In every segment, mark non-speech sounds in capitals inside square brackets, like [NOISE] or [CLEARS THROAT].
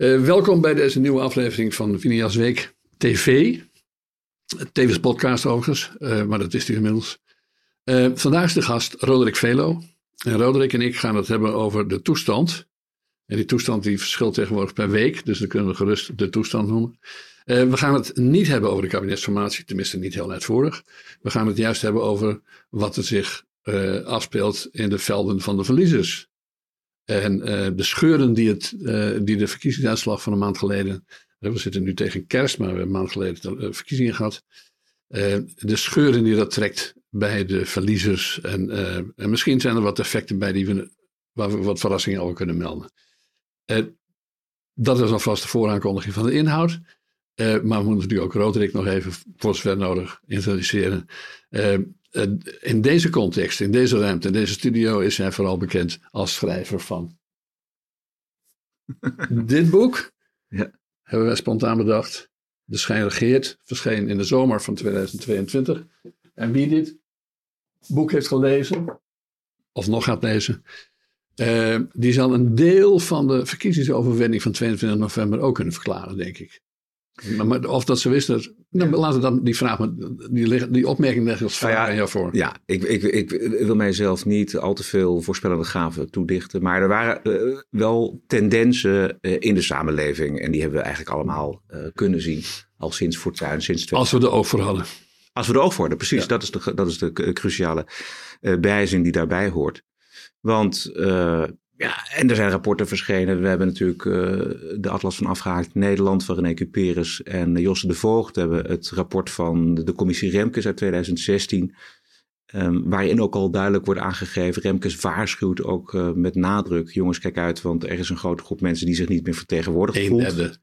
Uh, welkom bij deze nieuwe aflevering van Vinias Week TV. Tevens podcast overigens, uh, maar dat is u inmiddels. Uh, vandaag is de gast Roderick Velo. En Roderick en ik gaan het hebben over de toestand. En die toestand die verschilt tegenwoordig per week, dus dan kunnen we gerust de toestand noemen. we gaan het niet hebben over de kabinetsformatie, tenminste niet heel uitvoerig. We gaan het juist hebben over wat er zich afspeelt in de velden van de verliezers. En uh, de scheuren die, het, uh, die de verkiezingsuitslag van een maand geleden. We zitten nu tegen kerst, maar we hebben een maand geleden de verkiezingen gehad. De scheuren die dat trekt bij de verliezers. En, en misschien zijn er wat effecten bij die we, waar we wat verrassingen over kunnen melden. dat is alvast de vooraankondiging van de inhoud. maar we moeten natuurlijk ook Roderick nog even voor zover nodig introduceren. Eh, in deze context, in deze ruimte, in deze studio is hij vooral bekend als schrijver van [LAUGHS] dit boek. Ja. Hebben wij spontaan bedacht. De Schijn regeert, verscheen in de zomer van 2022. En wie dit boek heeft gelezen, of nog gaat lezen, uh, die zal een deel van de verkiezingsoverwinning van 22 november ook kunnen verklaren, denk ik. Maar, of dat ze wisten, nou, laten we dan die vraag, die, die opmerking leggen als vraag nou ja, aan jou voor. Ja, ik, ik, ik, wil mijzelf niet al te veel voorspellende gaven toedichten. Maar er waren uh, wel tendensen uh, in de samenleving. En die hebben we eigenlijk allemaal uh, kunnen zien. Al sinds Fortuin, sinds... Twee Als we er oog voor hadden. Als we er oog voor hadden, precies. Ja. Dat is de, dat is de cruciale bijzin die daarbij hoort. Want ja, en er zijn rapporten verschenen. We hebben natuurlijk uh, de Atlas van Afgehaakt Nederland van René Cuperus en Josse de Voogd. We hebben het rapport van de, de commissie Remkes uit 2016. Um, ehm, waarin ook al duidelijk wordt aangegeven. Remkes waarschuwt ook uh, met nadruk. Jongens, kijk uit, want er is een grote groep mensen die zich niet meer vertegenwoordigd Een voelt. Derde.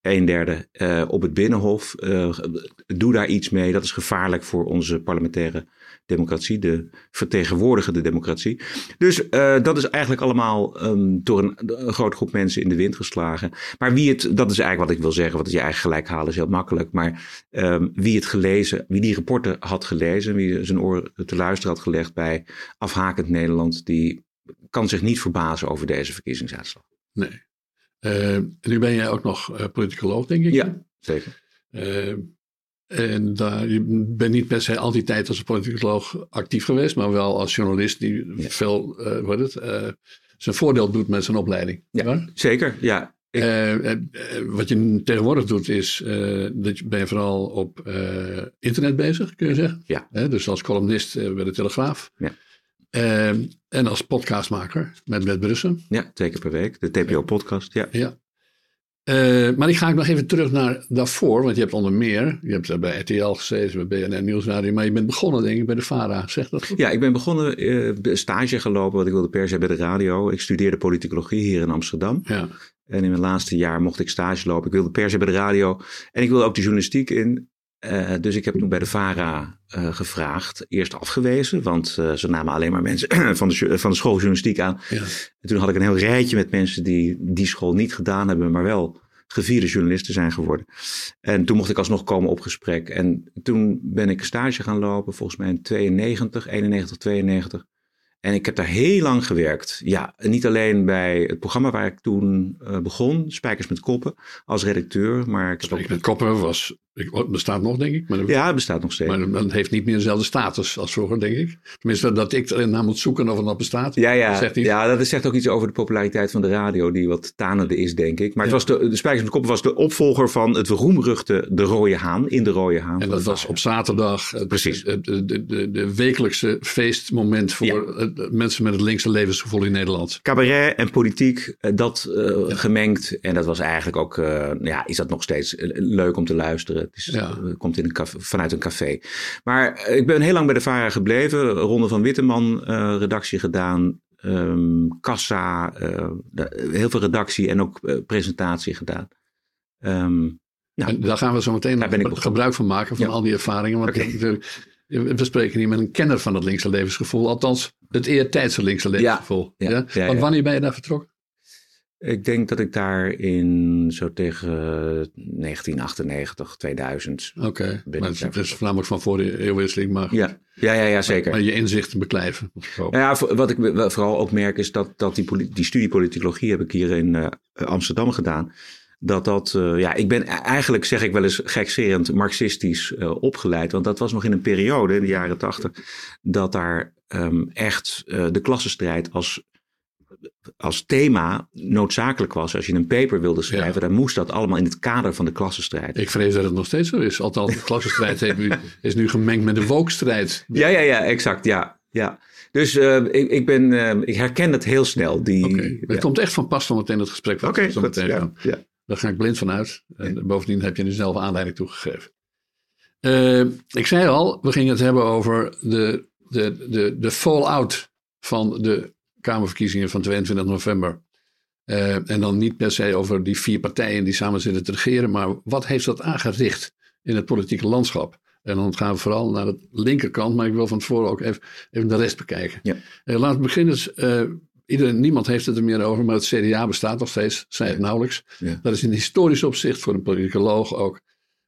Een derde uh, op het Binnenhof. doe daar iets mee. Dat is gevaarlijk voor onze parlementaire democratie, de vertegenwoordigende democratie. Dus uh, dat is eigenlijk allemaal um, door een, een, grote groep mensen in de wind geslagen. Maar wie het, dat is eigenlijk wat ik wil zeggen, wat je eigen gelijk halen is heel makkelijk. Maar um, wie het gelezen, wie die rapporten had gelezen, wie zijn oor te luisteren had gelegd bij afhakend Nederland, die kan zich niet verbazen over deze verkiezingsuitslag. Nee. Uh, nu ben jij ook nog uh, politicoloog, denk ik. Ja, zeker. En daar, je bent niet per se al die tijd als een politicoloog actief geweest, maar wel als journalist die veel, uh, wat het, uh, zijn voordeel doet met zijn opleiding. Ja, zeker, ja. Ik... Uh, wat je tegenwoordig doet is, dat je, ben je vooral op internet bezig, kun je zeggen. Ja. dus als columnist bij de Telegraaf. Ja. en als podcastmaker met Bert Brussen. Ja, twee keer per week. De TPO-podcast, ja. ja. Uh, maar ik ga nog even terug naar daarvoor, want je hebt onder meer, je hebt bij RTL gezeten, bij BNN Nieuwsradio, maar je bent begonnen denk ik bij de VARA, zeg dat goed? Ja, ik ben begonnen, uh, stage gelopen, wat ik wilde per se bij de radio. Ik studeerde politicologie hier in Amsterdam. Ja. En in mijn laatste jaar mocht ik stage lopen. Ik wilde per se bij de radio en ik wilde ook de journalistiek in. Uh, dus ik heb toen bij de VARA uh, gevraagd. Eerst afgewezen, want uh, ze namen alleen maar mensen [CLEARS THROAT] van de, van de school journalistiek aan. Ja. En toen had ik een heel rijtje met mensen die die school niet gedaan hebben, maar wel gevierde journalisten zijn geworden. En toen mocht ik alsnog komen op gesprek. En toen ben ik stage gaan lopen, volgens mij in 92, 91, 92. En ik heb daar heel lang gewerkt. Ja, niet alleen bij het programma waar ik toen uh, begon, Spijkers met Koppen, als redacteur. Maar ik Spijkers met Koppen was, bestaat nog denk ik. Maar ja, het bestaat nog steeds. Maar het heeft niet meer dezelfde status als vroeger, denk ik. Tenminste, dat ik erin naar moet zoeken of het nog bestaat. Ja, ja, zegt ja dat zegt ook iets over de populariteit van de radio, die wat tanende is, denk ik. Maar het was de, de Spijkers met Koppen was de opvolger van het roemruchte De Rode Haan, in De Rode Haan. En dat was op zaterdag Precies. De, de, de, de, wekelijkse feestmoment voor ja mensen met het linkse levensgevoel in Nederland. Cabaret en politiek, eh, dat uh, gemengd. En dat was eigenlijk ook, uh, ja, is dat nog steeds leuk om te luisteren. Het is, ja. komt in een café, vanuit een café. Maar ik ben heel lang bij de VARA gebleven. Ronde van Witteman redactie gedaan. Um, kassa, heel veel redactie en ook presentatie gedaan. Um, nou, en daar gaan we zo meteen nog gebruik van maken, van al die ervaringen. Want okay. we spreken hier met een kenner van het linkse levensgevoel. Althans, het eertijdse linkse levensgevoel. Ja, ja, ja, Want wanneer ben je daar vertrokken? Ik denk dat ik daar in zo tegen 1998, 2000. Oké, okay. maar het is voornamelijk van voor de eeuwwisseling, maar. Ja, ja, ja, ja zeker. Maar, je inzichten beklijven. Nou ja, wat ik vooral ook merk is dat, dat die, die studie politicologie heb ik hier in uh, Amsterdam gedaan. Dat dat, uh, ja, ik ben eigenlijk, zeg ik wel eens gekserend, marxistisch uh, opgeleid. Want dat was nog in een periode, in de jaren tachtig, dat daar um, echt de klassenstrijd als als thema noodzakelijk was. Als je een paper wilde schrijven, dan moest dat allemaal in het kader van de klassenstrijd. Ik vrees dat het nog steeds zo is. Althans, de klassenstrijd heeft nu, [LAUGHS] is nu gemengd met de wolkstrijd. Ja, ja, ja, exact. Ja, ja. Dus uh, ik, ik, ben, uh, ik herken het heel snel. Die, okay. Het komt echt van pas van meteen het gesprek. Oké, okay, goed. Ja, ja. Daar ga ik blind van uit. En bovendien heb je er zelf aanleiding toegegeven. Uh, ik zei al, we gingen het hebben over de, de, de, de fallout van de Kamerverkiezingen van 22 november. Uh, en dan niet per se over die vier partijen die samen zitten te regeren, maar wat heeft dat aangericht in het politieke landschap? En dan gaan we vooral naar de linkerkant, maar ik wil van tevoren ook even, even de rest bekijken. Ja. Uh, laten we beginnen. Uh, iedereen, niemand heeft het er meer over, maar het CDA bestaat nog steeds, zei het nauwelijks. Ja. Dat is in historisch opzicht voor een politicoloog ook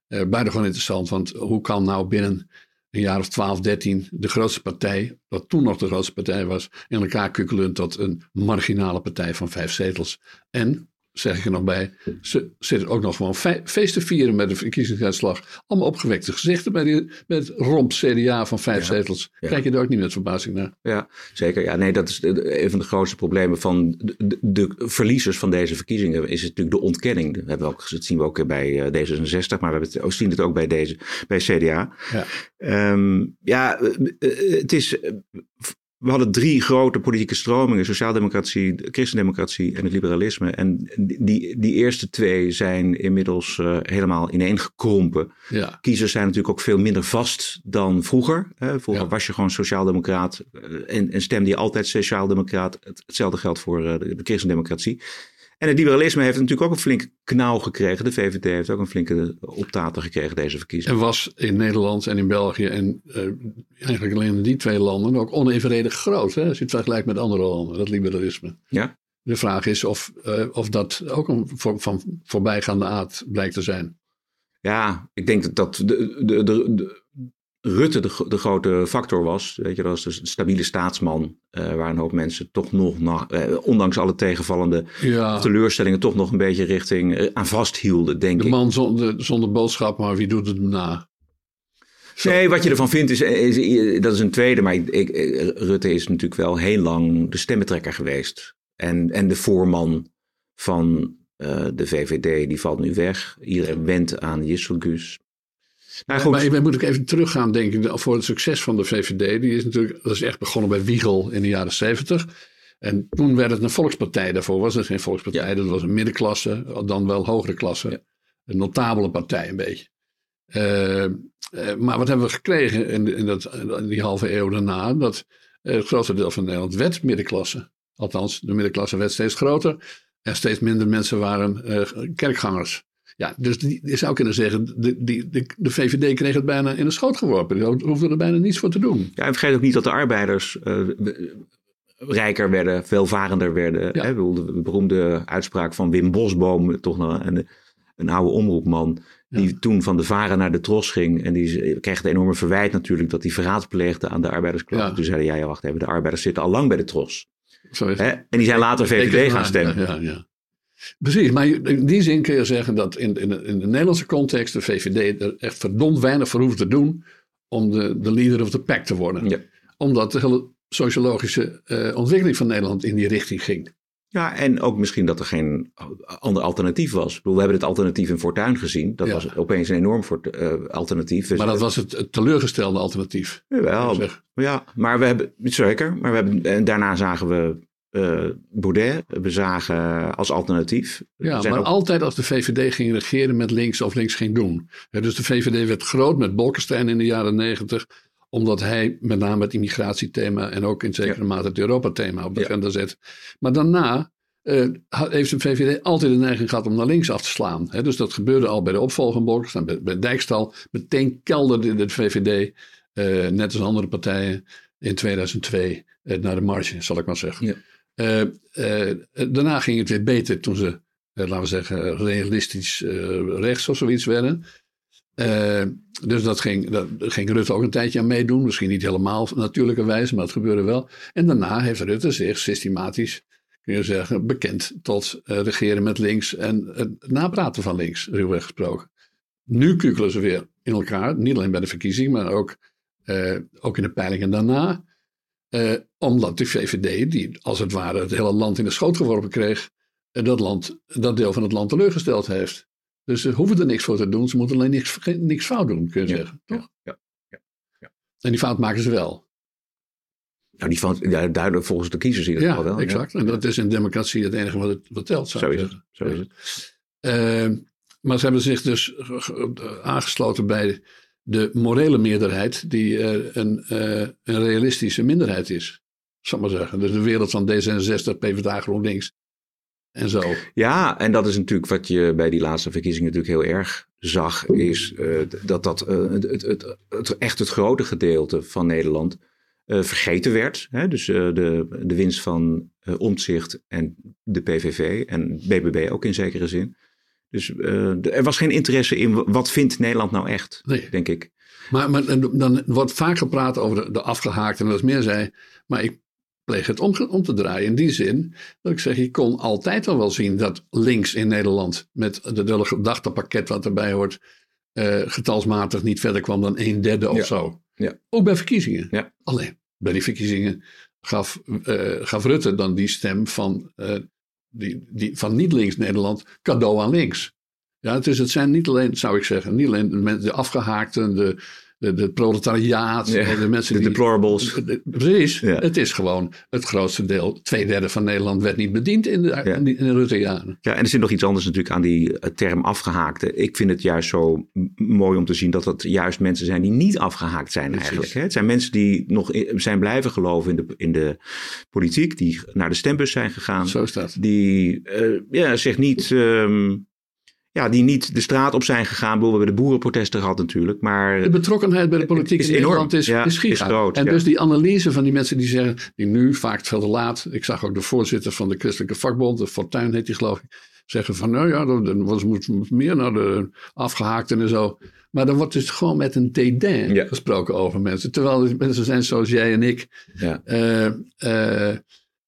buitengewoon interessant, want hoe kan nou binnen een jaar of 12, 13 de grootste partij, wat toen nog de grootste partij was, in elkaar kukkelen tot een marginale partij van vijf zetels. En zeg ik er nog bij, ze zitten ook nog gewoon feest te vieren met de verkiezingsuitslag. Allemaal opgewekte gezichten bij, die, met romp CDA van vijf zetels. Kijk je er ook niet met verbazing naar? Ja, zeker. Ja, nee, dat is een van de grootste problemen van de, de, verliezers van deze verkiezingen. Is natuurlijk de ontkenning. Dat, hebben we ook, dat zien we ook bij eh, D66, maar we het, zien het ook bij, deze, bij CDA. Ja, um, ja eh, eh, het is we hadden drie grote politieke stromingen: sociaaldemocratie, de christendemocratie en het liberalisme. En die, die eerste twee zijn inmiddels uh, helemaal ineengekrompen. Ja. Kiezers zijn natuurlijk ook veel minder vast dan vroeger. Hè. Vroeger was je gewoon sociaaldemocraat uh, en, en stemde je altijd sociaaldemocraat. Hetzelfde geldt voor uh, de, de christendemocratie. En het liberalisme heeft natuurlijk ook een flinke knauw gekregen. De VVD heeft ook een flinke optater gekregen deze verkiezingen. En was in Nederland en in België en uh, eigenlijk alleen in die twee landen ook onevenredig groot. Hè? Als je het vergelijkt met andere landen, dat liberalisme. Ja. De vraag is of, uh, of dat ook een vorm van voorbijgaande aard blijkt te zijn. Ja, ik denk dat de, de, de, de Rutte de, de, grote factor was. Weet je, dat was dus een stabiele staatsman. Uh, waar een hoop mensen toch nog, uh, ondanks alle tegenvallende ja. teleurstellingen, toch nog een beetje richting uh, aan vasthielden, denk de ik. De man zonder, zonder boodschap, maar wie doet het na? Zo. Nee, wat je ervan vindt, is, is, dat is een tweede. Maar ik, ik, Rutte is natuurlijk wel heel lang de stemmetrekker geweest. En, en de voorman van de VVD, die valt nu weg. Iedereen wendt aan Jisselgus. Nou, goed. Maar, maar moet ik even teruggaan, denk ik, voor het succes van de VVD. Die is natuurlijk, dat is echt begonnen bij Wiegel in de jaren zeventig. En toen werd het een volkspartij. Daarvoor was het geen volkspartij. Ja. Dat was een middenklasse, dan wel hogere klasse. Ja. Een notabele partij een beetje. Uh, uh, maar wat hebben we gekregen in, in, dat, in die halve eeuw daarna? Dat uh, het grootste deel van Nederland werd middenklasse. Althans, de middenklasse werd steeds groter. En steeds minder mensen waren kerkgangers. Ja, dus die, je zou kunnen zeggen, de, die, de, de VVD kreeg het bijna in de schoot geworpen. Die hoefde er bijna niets voor te doen. Ja, en vergeet ook niet dat de arbeiders uh, rijker werden, welvarender werden. Ja. Hè? De beroemde uitspraak van Wim Bosboom, toch nog een, een oude omroepman. Die ja. toen van de varen naar de tros ging. En die kreeg het enorme verwijt natuurlijk dat hij verraad pleegde aan de arbeidersklasse. Ja. Toen zeiden ja, ja, wacht even, de arbeiders zitten al lang bij de tros. Hè? En die zijn later VVD gaan stemmen. Ja, ja. Precies, maar in die zin kun je zeggen dat in, in, in de Nederlandse context de VVD er echt verdomd weinig voor hoeft te doen om de, de leader of the pack te worden. Ja. Omdat de hele sociologische uh, ontwikkeling van Nederland in die richting ging. Ja, en ook misschien dat er geen ander alternatief was. Ik bedoel, we hebben het alternatief in Fortuin gezien. Dat ja. was opeens een enorm voor, uh, alternatief. Dus maar dat was het, het teleurgestelde alternatief. Jawel, ja, maar we hebben, zeker, maar we hebben, en daarna zagen we uh, Baudet bezagen als alternatief. Ja, maar altijd als de VVD ging regeren met links of links ging doen. dus de VVD werd groot met Bolkestein in de jaren negentig omdat hij met name het immigratiethema en ook in zekere ja. mate het Europa-thema op de agenda ja. zet. Maar daarna uh, heeft de VVD altijd de neiging gehad om naar links af te slaan. He, dus dat gebeurde al bij de opvolger van Bolkestein, bij, bij Dijkstal. Meteen kelderde de VVD, uh, net als andere partijen, in 2002 uh, naar de marge, zal ik maar zeggen. Ja. Daarna ging het weer beter toen ze, laten we zeggen, realistisch rechts of zoiets werden. dus dat ging, dat ging Rutte ook een tijdje aan meedoen. Misschien niet helemaal natuurlijke wijze, maar het gebeurde wel. En daarna heeft Rutte zich systematisch kun je zeggen, bekend tot uh, regeren met links en het napraten van links, ruwweg gesproken. Nu kukelen ze weer in elkaar, niet alleen bij de verkiezing, maar ook, ook in de peilingen daarna. Uh, omdat de VVD, die als het ware het hele land in de schoot geworpen kreeg, dat, land, dat deel van het land teleurgesteld heeft. Dus ze hoeven er niks voor te doen, ze moeten alleen niks, niks fout doen, kun je ja, zeggen. Toch? Ja, ja, ja, En die fout maken ze wel. Nou, die van, ja, duidelijk volgens de kiezers in ieder geval wel. Exact. En dat is in democratie het enige wat, het, wat telt. Zou zo, is het. zo is het. Uh, maar ze hebben zich dus aangesloten bij de morele meerderheid, die uh, een, uh, een realistische minderheid is. Zal maar zeggen. Dus de wereld van D66, PvdA, GroenLinks en zo. Ja, en dat is natuurlijk wat je bij die laatste verkiezingen natuurlijk heel erg zag, is uh, dat dat het, het, het, het, echt het grote gedeelte van Nederland vergeten werd. Hè? Dus de, de winst van Omtzigt en de PVV en BBB ook in zekere zin. Dus er was geen interesse in wat vindt Nederland nou echt, nee. denk ik. Maar, maar dan wordt vaak gepraat over de, de afgehaakten en dat is meer zei. Maar ik pleeg het om, om, te draaien in die zin dat ik zeg, je kon altijd al wel zien dat links in Nederland met het gedachtenpakket wat erbij hoort, getalsmatig niet verder kwam dan een derde of zo. Ja. Ook bij verkiezingen. Ja. Alleen bij die verkiezingen gaf, uh, gaf Rutte dan die stem van, uh, die, die, van niet links Nederland cadeau aan links. Ja, dus het zijn niet alleen, zou ik zeggen, niet alleen de afgehaakten, de, de, de proletariaat, de mensen de die... deplorables. Precies, het is gewoon het grootste deel, twee derde van Nederland werd niet bediend in de, in de, Rutte-jaren. Ja, en er zit nog iets anders natuurlijk aan die eh, term afgehaakte. Ik vind het juist zo mooi om te zien dat het juist mensen zijn die niet afgehaakt zijn eigenlijk. Hè? Het zijn mensen die nog zijn blijven geloven in de, in de politiek, die naar de stembus zijn gegaan. Zo dat. Die uh, ja, zich niet... Um, ja, die niet de straat op zijn gegaan. We hebben de boerenprotesten gehad natuurlijk. Maar de betrokkenheid bij de politiek is in Nederland is, ja, is, is groot. En dus die analyse van die mensen die zeggen, die nu vaak veel te laat. Ik zag ook de voorzitter van de christelijke vakbond, de Fortuin heet die geloof ik. Zeggen van nou ja, dan was moet meer naar de afgehaakten en zo. Maar dan wordt dus gewoon met een dédain gesproken over mensen. Terwijl mensen zijn zoals jij en ik. Ja. Uh, uh,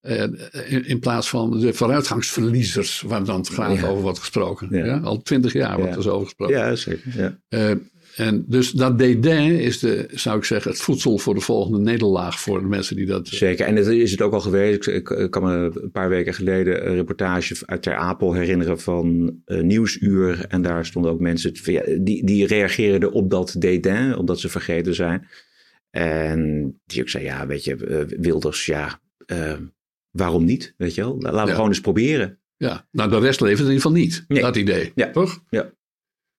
in, in, plaats van de vooruitgangsverliezers, waar dan graag over wordt gesproken. Ja. Al twintig jaar wordt er zo over gesproken. Ja, zeker. Uh, en dus dat dédain is, de, zou ik zeggen, het voedsel voor de volgende nederlaag voor de mensen die dat... Zeker, en dat is het ook al geweest. Ik, kan me een paar weken geleden een reportage uit Ter Apel herinneren van uh, Nieuwsuur. En daar stonden ook mensen die, die reageerden op dat dédain, omdat ze vergeten zijn. En die ook zei, ja, weet je, Wilders, ja waarom niet? Weet je wel? Laten we gewoon eens proberen. Ja, nou de rest levert in ieder geval niet, dat idee. Ja. Toch? Ja.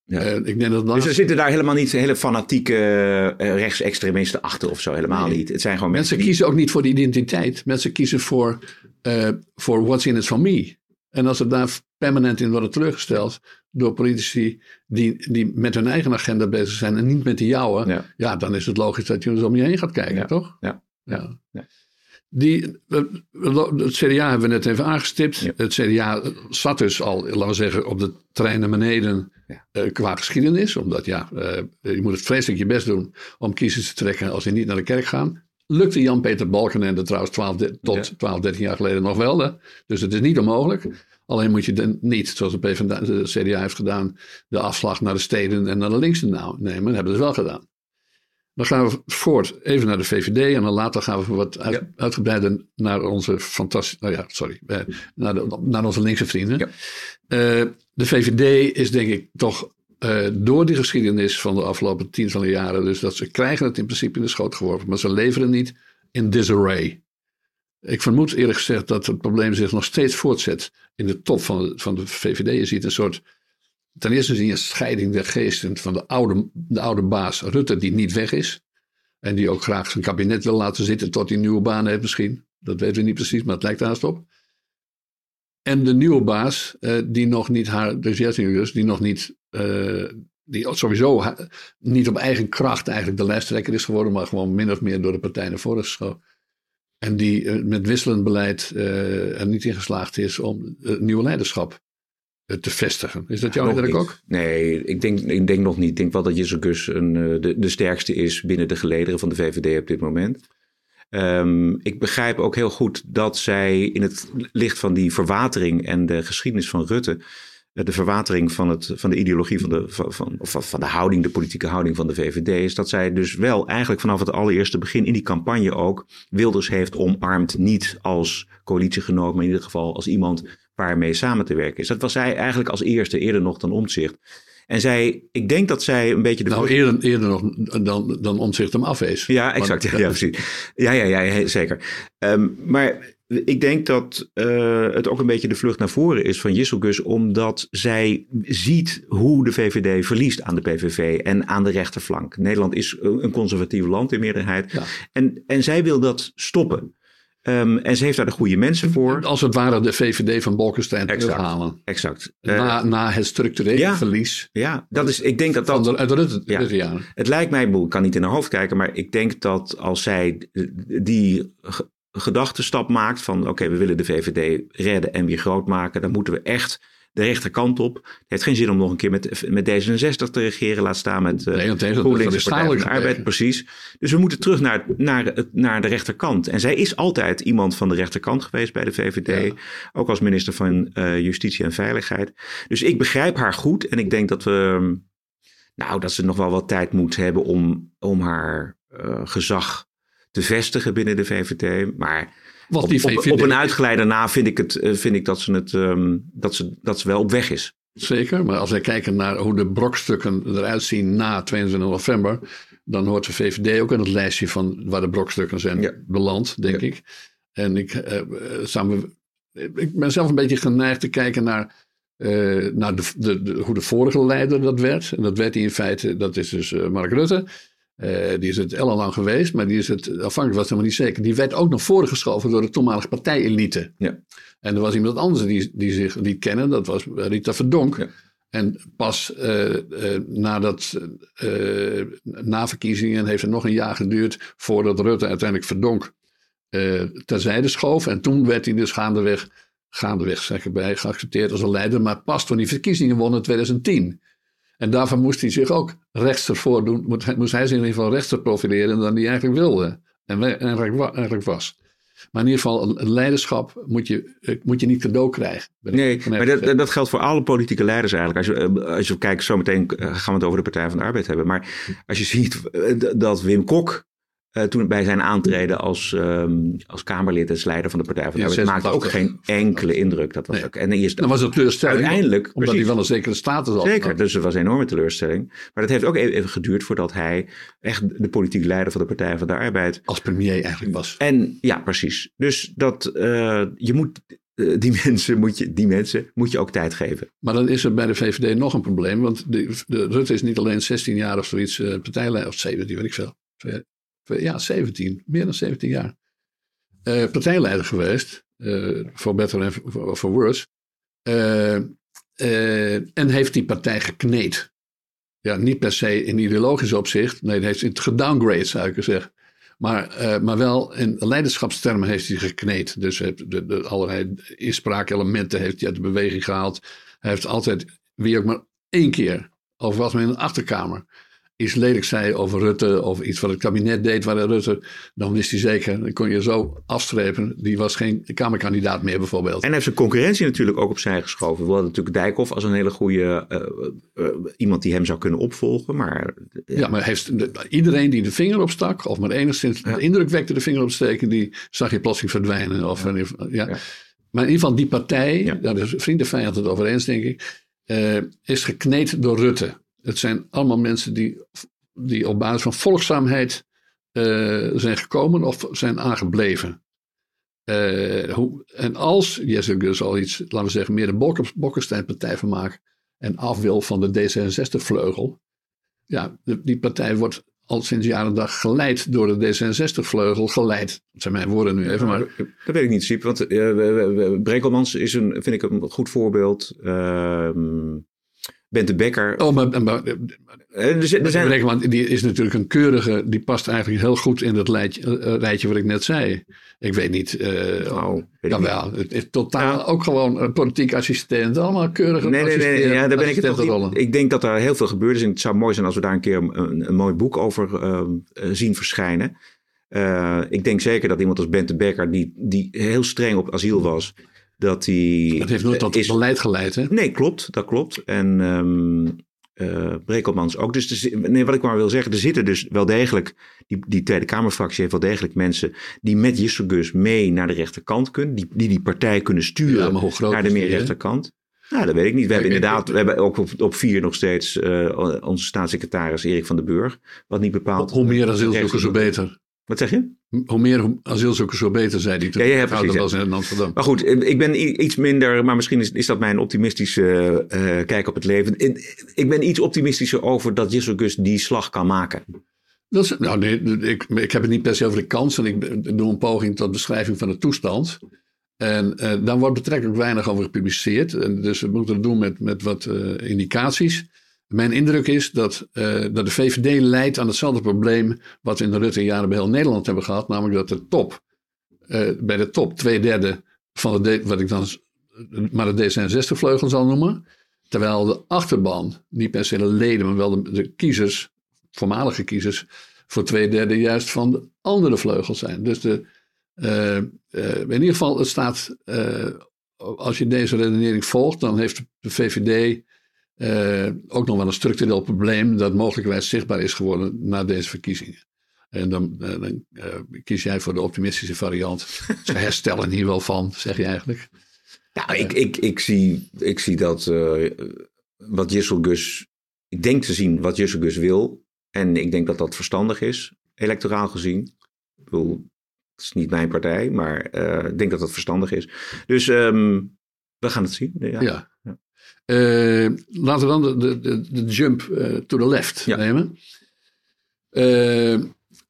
Ja. Uh, ik denk dat Dus er zitten daar helemaal niet hele fanatieke uh, rechtsextremisten achter of zo. Helemaal niet. Het zijn gewoon mensen. Mensen kiezen ook niet voor de identiteit. Mensen kiezen voor, uh, voor what's in it for me. En als het daar permanent in worden teruggesteld door politici die, die met hun eigen agenda bezig zijn en niet met de jouwe, ja, ja dan is het logisch dat je eens om je heen gaat kijken, toch? Ja. ja. Die, het CDA hebben we net even aangestipt. Het CDA zat dus al, laten we zeggen, op de trein naar beneden uh, qua geschiedenis. Omdat ja, uh, je moet het vreselijk je best doen om kiezers te trekken als die niet naar de kerk gaan. Lukte Jan-Peter Balkenende trouwens 12, tot ja. 12, 13 jaar geleden nog wel. Hè? Dus het is niet onmogelijk. Alleen moet je dan niet, zoals de, PvdA, de CDA heeft gedaan, de afslag naar de steden en naar de linkse nemen. Dat hebben ze wel gedaan. Dan gaan we voort even naar de VVD en dan later gaan we wat uit, ja. uitgebreider naar onze fantastische, nou ja, sorry, eh, naar, de, naar onze linkse vrienden. Ja. Uh, de VVD is denk ik toch uh, door die geschiedenis van de afgelopen tientallen jaren, dus dat ze krijgen het in principe in de schoot geworpen, maar ze leveren niet in disarray. Ik vermoed eerlijk gezegd dat het probleem zich nog steeds voortzet in de top van de, van de VVD. Je ziet een soort Ten eerste zie je een scheiding der geesten van de oude, de oude baas Rutte, die niet weg is. En die ook graag zijn kabinet wil laten zitten tot hij nieuwe baan heeft misschien. Dat weten we niet precies, maar het lijkt haast op. En de nieuwe baas, eh, die nog niet haar, dus dus, die nog niet, uh, die sowieso niet op eigen kracht eigenlijk de lijsttrekker is geworden, maar gewoon min of meer door de partij naar voren geschoven. En die met wisselend beleid er niet in geslaagd is om nieuwe leiderschap te vestigen. Is dat jouw indruk ook? Nee, ik denk, ik denk nog niet. Ik denk wel dat Jezus een, de, de sterkste is binnen de gelederen van de VVD op dit moment. Um, ik begrijp ook heel goed dat zij in het licht van die verwatering en de geschiedenis van Rutte, eh, de verwatering van, het, van de ideologie van de, van, van, van de houding, de politieke houding van de VVD, is dat zij dus wel eigenlijk vanaf het allereerste begin in die campagne ook Wilders heeft omarmd. Niet als coalitiegenoot, maar in ieder geval als iemand waarmee samen te werken is. Dat was zij eigenlijk als eerste, eerder nog dan omzicht. En zij, ik denk dat zij een beetje de. Nou, eerder, eerder nog dan, dan omzicht hem afwees. Ja, exact. ja, ja, precies. Ja, ja, ja, zeker. Um, maar ik denk dat uh, het ook een beetje de vlucht naar voren is van Jisselgus, omdat zij ziet hoe de VVD verliest aan de PVV en aan de rechterflank. Nederland is een conservatief land in meerderheid. Ja. En, en zij wil dat stoppen. Um, en ze heeft daar de goede mensen voor. Als het ware de VVD van Bolkestein terughalen. Exact. Na, uh, na het structurele verlies. Ja, dat is, ik denk dat dat... Uit de Rutte, ja, jaren. Het lijkt mij, ik kan niet in haar hoofd kijken, maar ik denk dat als zij die gedachtenstap maakt van oké, we willen de VVD redden en weer groot maken, dan moeten we echt de rechterkant op. Het heeft geen zin om nog een keer met, met D66 te regeren, laat staan met uh, nee, GroenLinks en Arbeid. Precies. Dus we moeten terug naar, naar, naar de rechterkant. En zij is altijd iemand van de rechterkant geweest bij de VVD. Ook als minister van uh, Justitie en Veiligheid. Dus ik begrijp haar goed. En ik denk dat we, nou, dat ze nog wel wat tijd moet hebben om, om haar uh, gezag te vestigen binnen de VVD. Maar op, op, op, een uitgeleider na vind ik, het, eh, vind ik dat, ze het, um, dat, ze, dat ze wel op weg is. Zeker, maar als wij kijken naar hoe de brokstukken eruit zien na 22 november, dan hoort de VVD ook in het lijstje van waar de brokstukken zijn beland, denk ik. En ik, uh, samen, ik ben zelf een beetje geneigd te kijken naar, uh, naar de, de, de, hoe de vorige leider dat werd. En dat werd hij in feite, dat is dus Mark Rutte. Uh, die is het ellenlang geweest, maar die is het, afhankelijk was helemaal niet zeker. Die werd ook nog voorgeschoven door de toenmalige partijelite. Ja. En er was iemand anders die, die zich liet kennen, dat was Rita Verdonk. Ja. En pas uh, uh, nadat, na verkiezingen heeft het nog een jaar geduurd voordat Rutte uiteindelijk Verdonk terzijde schoof. En toen werd hij dus gaandeweg, gaandeweg zeg ik bij, geaccepteerd als een leider. Maar pas toen die verkiezingen won in 2010. En daarvan moest hij zich ook rechtser voordoen. Moest hij zich in ieder geval rechtser profileren dan hij eigenlijk wilde. En eigenlijk was. Maar in ieder geval, leiderschap moet je, eh, moet je niet cadeau krijgen. Nee, maar dat, dat, geldt voor alle politieke leiders eigenlijk. Als je, eh, als je kijkt, zometeen eh, gaan we het over de Partij van de Arbeid hebben. Maar als je ziet dat Wim Kok uh, toen bij zijn aantreden als, um, als Kamerlid en leider van de Partij van de Arbeid maakte ook geen enkele indruk. Dat was ook, en eerst, dan was het teleurstelling. Uiteindelijk. Omdat precies, hij wel een zekere status had. Zeker, dus er was een enorme teleurstelling. Maar dat heeft ook even geduurd voordat hij echt de politieke leider van de Partij van de Arbeid. Als premier eigenlijk was. En ja, precies. Dus dat uh, je moet uh, die [LAUGHS] mensen, moet je, die mensen moet je ook tijd geven. Maar dan is er bij de VVD nog een probleem. Want de, de Rutte is niet alleen 16 jaar of zoiets uh, partijleider, of 17, weet ik veel ja, 17, meer dan 17 jaar. Uh, partijleider geweest, uh, voor Better en for Worse. Uh, en heeft die partij gekneed. Ja, niet per se in ideologisch opzicht. Nee, hij heeft het gedowngrade, zou ik zeggen. Maar, maar wel in leiderschapstermen heeft hij gekneed. Dus de, de, de allerlei inspraakelementen heeft hij uit de beweging gehaald. Hij heeft altijd, wie ook maar één keer, of was men in de achterkamer, iets lelijk zei over Rutte of iets wat het kabinet deed waar Rutte, dan wist hij zeker, dan kon je zo afstrepen. Die was geen Kamerkandidaat meer bijvoorbeeld. En heeft zijn concurrentie natuurlijk ook opzij geschoven. We hadden natuurlijk Dijkhoff als een hele goede, uh, uh, iemand die hem zou kunnen opvolgen. Maar, ja. maar heeft, iedereen die de vinger opstak, of maar enigszins de indruk wekte de vinger opsteken, die zag je plotseling verdwijnen. Of, ja. ja. Maar in ieder geval die partij, daar is vrienden vijand het over eens denk ik, is gekneed door Rutte. Het zijn allemaal mensen die, die op basis van volgzaamheid uh, zijn gekomen of zijn aangebleven. Uh, hoe, en als Jesse dus al iets, laten we zeggen, meer de Bokkenstein-partij van maakt en af wil van de D66-vleugel, ja, die partij wordt al sinds jaren dag geleid door de D66-vleugel. Geleid, dat zijn mijn woorden nu even. Maar... Dat weet ik niet, Siep. Want uh, Brekelmans is een, vind ik een goed voorbeeld. Uh, Bente Becker. Oh, maar, maar er, er zijn... die is natuurlijk een keurige, die past eigenlijk heel goed in dat lijtje, rijtje wat ik net zei. Ik weet niet. Uh, oh, jawel, het is totaal ook gewoon een politiek assistent. Allemaal keurige nee, nee, nee, ja, daar ben ik het toch Ik denk dat er heel veel gebeurd is. En het zou mooi zijn als we daar een keer een, een mooi boek over uh, zien verschijnen. Uh, ik denk zeker dat iemand als Bente Becker, die, die heel streng op asiel was, dat hij. Heeft nooit tot is, beleid geleid, hè? Nee, klopt, dat klopt. En um, uh, Brekelmans ook. Dus nee, wat ik maar wil zeggen, er zitten dus wel degelijk, die, die Tweede Kamerfractie heeft wel degelijk mensen die met Jisselgus mee naar de rechterkant kunnen, die die, die partij kunnen sturen naar de meer rechterkant. Nou, dat weet ik niet. We hebben inderdaad, we hebben ook op, op vier nog steeds uh, onze staatssecretaris Erik van den Burg, wat niet bepaald. Hoe meer asielzoekers, hoe beter. Wat zeg je? Hoe meer asielzoekers, hoe beter, zei hij toen. Ja, ja, precies. was in Amsterdam. Maar goed, ik ben iets minder, maar misschien is, is dat mijn optimistische uh, kijk op het leven. Ik ben iets optimistischer over dat Jezus die slag kan maken. Dat is, nou nee, ik, ik heb het niet per se over de kans. En ik doe een poging tot beschrijving van de toestand. En uh, daar wordt betrekkelijk weinig over gepubliceerd. En dus we moeten het doen met, met wat uh, indicaties. Mijn indruk is dat, uh, dat de VVD leidt aan hetzelfde probleem wat we in de Rutte-jaren bij heel Nederland hebben gehad. Namelijk dat de top, uh, bij de top twee derde van de, wat ik dan maar de D66-vleugel zal noemen. Terwijl de achterban, niet per se de leden, maar wel de, kiezers, voormalige kiezers, voor twee derde juist van de andere vleugel zijn. Dus de, uh, in ieder geval, het staat, als je deze redenering volgt, dan heeft de VVD uh, ook nog wel een structureel probleem dat mogelijkwijs zichtbaar is geworden na deze verkiezingen. En dan, uh, dan uh, kies jij voor de optimistische variant. Ze [LAUGHS] herstellen hier wel van, zeg je eigenlijk. Nou, ik, ik, ik, zie, ik zie dat wat Gus, ik denk te zien wat Gus wil. En ik denk dat dat verstandig is, electoraal gezien. Ik bedoel, het is niet mijn partij, maar ik denk dat dat verstandig is. Dus um, we gaan het zien. ja. ja. Uh, laten we dan de, de, de jump uh, to the left nemen. Uh,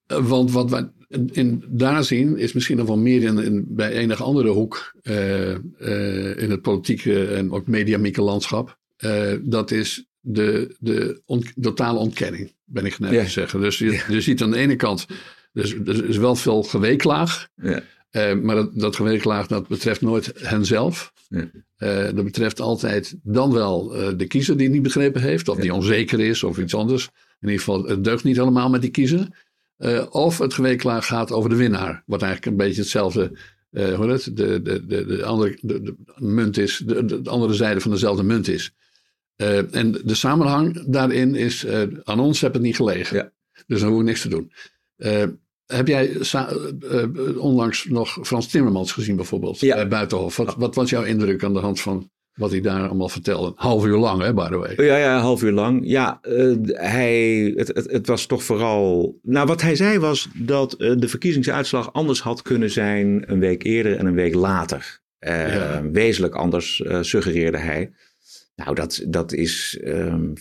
want wat we in, daar zien is misschien nog wel meer in, in bij enige andere hoek in het politieke en ook mediamieke landschap. dat is de, de totale ontkenning, ben ik geneigd te zeggen. Dus je, je, ziet aan de ene kant, dus, er is wel veel geweeklaag. Ja. Maar dat, dat geweeklaag dat betreft nooit henzelf. Uh, dat betreft altijd dan wel uh, de kiezer die het niet begrepen heeft. Of die onzeker is of iets anders. In ieder geval, het deugt niet allemaal met die kiezer. of het geweeklaag gaat over de winnaar. Wat eigenlijk een beetje hetzelfde, hoe het, de, de, de, de, andere de, de munt is. De, de, andere zijde van dezelfde munt is. en de samenhang daarin is, aan ons heb het niet gelegen. Ja. Dus dan hoef ik niks te doen. Heb jij uh, onlangs nog Frans Timmermans gezien bijvoorbeeld ja. bij Buitenhof? Wat, wat, was jouw indruk aan de hand van wat hij daar allemaal vertelde? Half uur lang hè, by the way. Ja, ja half uur lang. Ja, uh, hij, het, het, het, was toch vooral... Nou, wat hij zei was dat uh, de verkiezingsuitslag anders had kunnen zijn een week eerder en een week later. Ja. Wezenlijk anders suggereerde hij. Nou, dat, dat is... Um,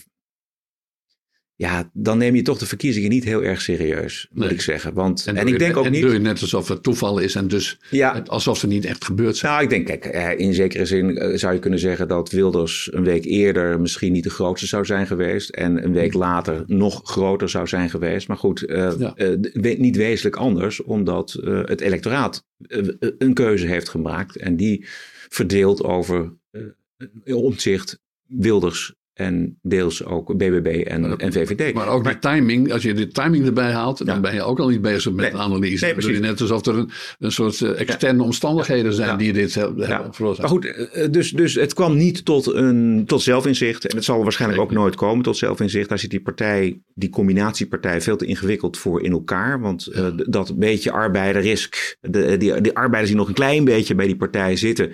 ja, dan neem je toch de verkiezingen niet heel erg serieus, moet ik zeggen. Want, en, ik denk ook en niet. doe je net alsof het toeval is en dus ja, alsof ze niet echt gebeurd zijn. Nou, ik denk, kijk, eh, in zekere zin eh, zou je kunnen zeggen dat Wilders een week eerder misschien niet de grootste zou zijn geweest. En een week later nog groter zou zijn geweest. Maar goed, uh, uh, niet wezenlijk anders, omdat uh, het electoraat een keuze heeft gemaakt. En die verdeelt over omzicht Wilders en deels ook BBB en, en VVD. Maar ook de timing, als je de timing erbij haalt, dan ben je ook al niet bezig met nee, analyse. Nee, je net alsof er een, een soort uh, externe omstandigheden zijn die dit hebben ja. veroorzaakt. Maar goed, eh, dus, dus het kwam niet tot, een, tot zelfinzicht. En het zal waarschijnlijk ook nooit komen tot zelfinzicht. Daar zit die partij, die combinatiepartij, veel te ingewikkeld voor in elkaar. Want uh, dat beetje arbeiderisk, de, die, die arbeiders die nog een klein beetje bij die partij zitten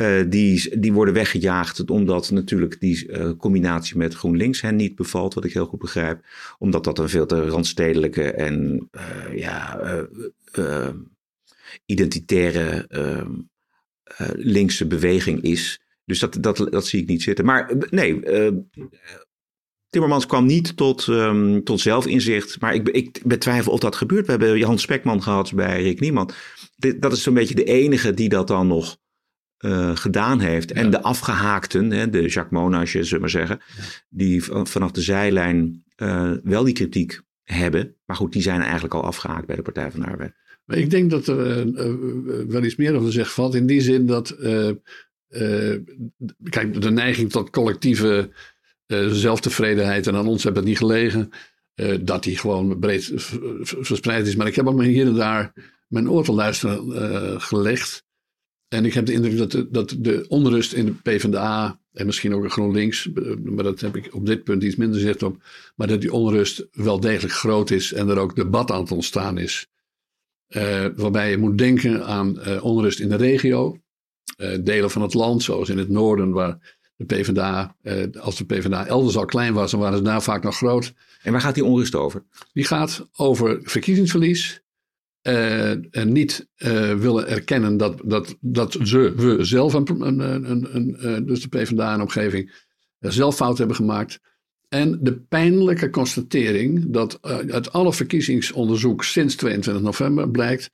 uh, die, die worden weggejaagd omdat natuurlijk die uh, combinatie met GroenLinks hen niet bevalt, wat ik heel goed begrijp. Omdat dat een veel te randstedelijke en uh, ja, identitaire ehm, linkse beweging is. Dus dat, dat, dat zie ik niet zitten. Maar nee, Timmermans kwam niet tot, um, tot zelfinzicht. Maar ik, ik betwijfel of dat gebeurt. We hebben Jan Spekman gehad bij Rick Niemand. dat is zo'n beetje de enige die dat dan nog gedaan heeft. En de afgehaakten, hè, de Jacques Monage, zullen we maar zeggen, die vanaf de zijlijn wel die kritiek hebben. Maar goed, die zijn eigenlijk al afgehaakt bij de Partij van de Arbeid. Maar ik denk dat er wel iets meer over zeg valt. In die zin dat, kijk, de neiging tot collectieve zelftevredenheid, en aan ons hebben het niet gelegen, dat die gewoon breed verspreid is. Maar ik heb ook hier en daar mijn oor te luisteren gelegd. En ik heb de indruk dat de, dat de onrust in de PvdA en misschien ook in GroenLinks, eh, maar dat heb ik op dit punt iets minder zicht op, maar dat die onrust wel degelijk groot is en er ook debat aan het ontstaan is. Uh, waarbij je moet denken aan uh, onrust in de regio, delen van het land, zoals in het noorden, waar de PvdA, als de PvdA elders al klein was, dan waren ze daar vaak nog groot. En waar gaat die onrust over? Die gaat over verkiezingsverlies, uh, niet uh, willen erkennen dat, dat, dat ze, we zelf, een, een, een, uh, dus de PvdA en omgeving, zelf fout hebben gemaakt. En de pijnlijke constatering dat uit alle verkiezingsonderzoek sinds 22 november blijkt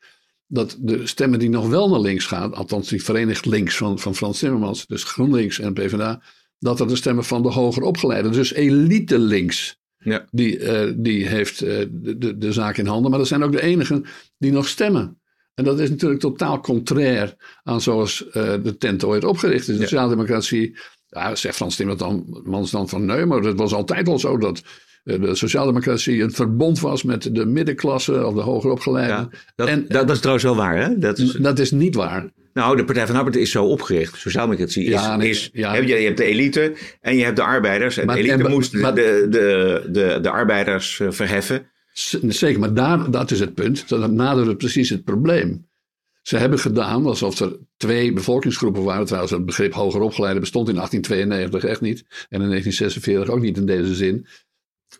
dat de stemmen die nog wel naar links gaan, althans die verenigd links van, van Frans Timmermans, dus GroenLinks en PvdA, dat dat de stemmen van de hoger opgeleiden, dus elite links ja. Die, uh, die heeft uh, de, de, de, zaak in handen. Maar dat zijn ook de enigen die nog stemmen. En dat is natuurlijk totaal contrair aan zoals uh, de tent ooit opgericht is. De ja. sociaaldemocratie, ja, zegt Frans Timmermans dan van nee, maar het was altijd al zo dat de sociaaldemocratie een verbond was met de middenklasse of de hoger opgeleiden. Ja, dat, en, dat, dat, is trouwens wel waar, hè? Dat is, dat is niet waar. Nou, de Partij van de Arbeid is zo opgericht. Sociaaldemocratie is, ja, nee, is ja. je, hebt de elite en je hebt de arbeiders. En maar, de elite en, moest maar, de, de, de, de arbeiders uh, verheffen. Zeker, maar daar, dat is het punt. Dat naderde precies het probleem. Ze hebben gedaan alsof er twee bevolkingsgroepen waren. Trouwens, het begrip hoger opgeleide bestond in 1892 echt niet. En in 1946 ook niet in deze zin.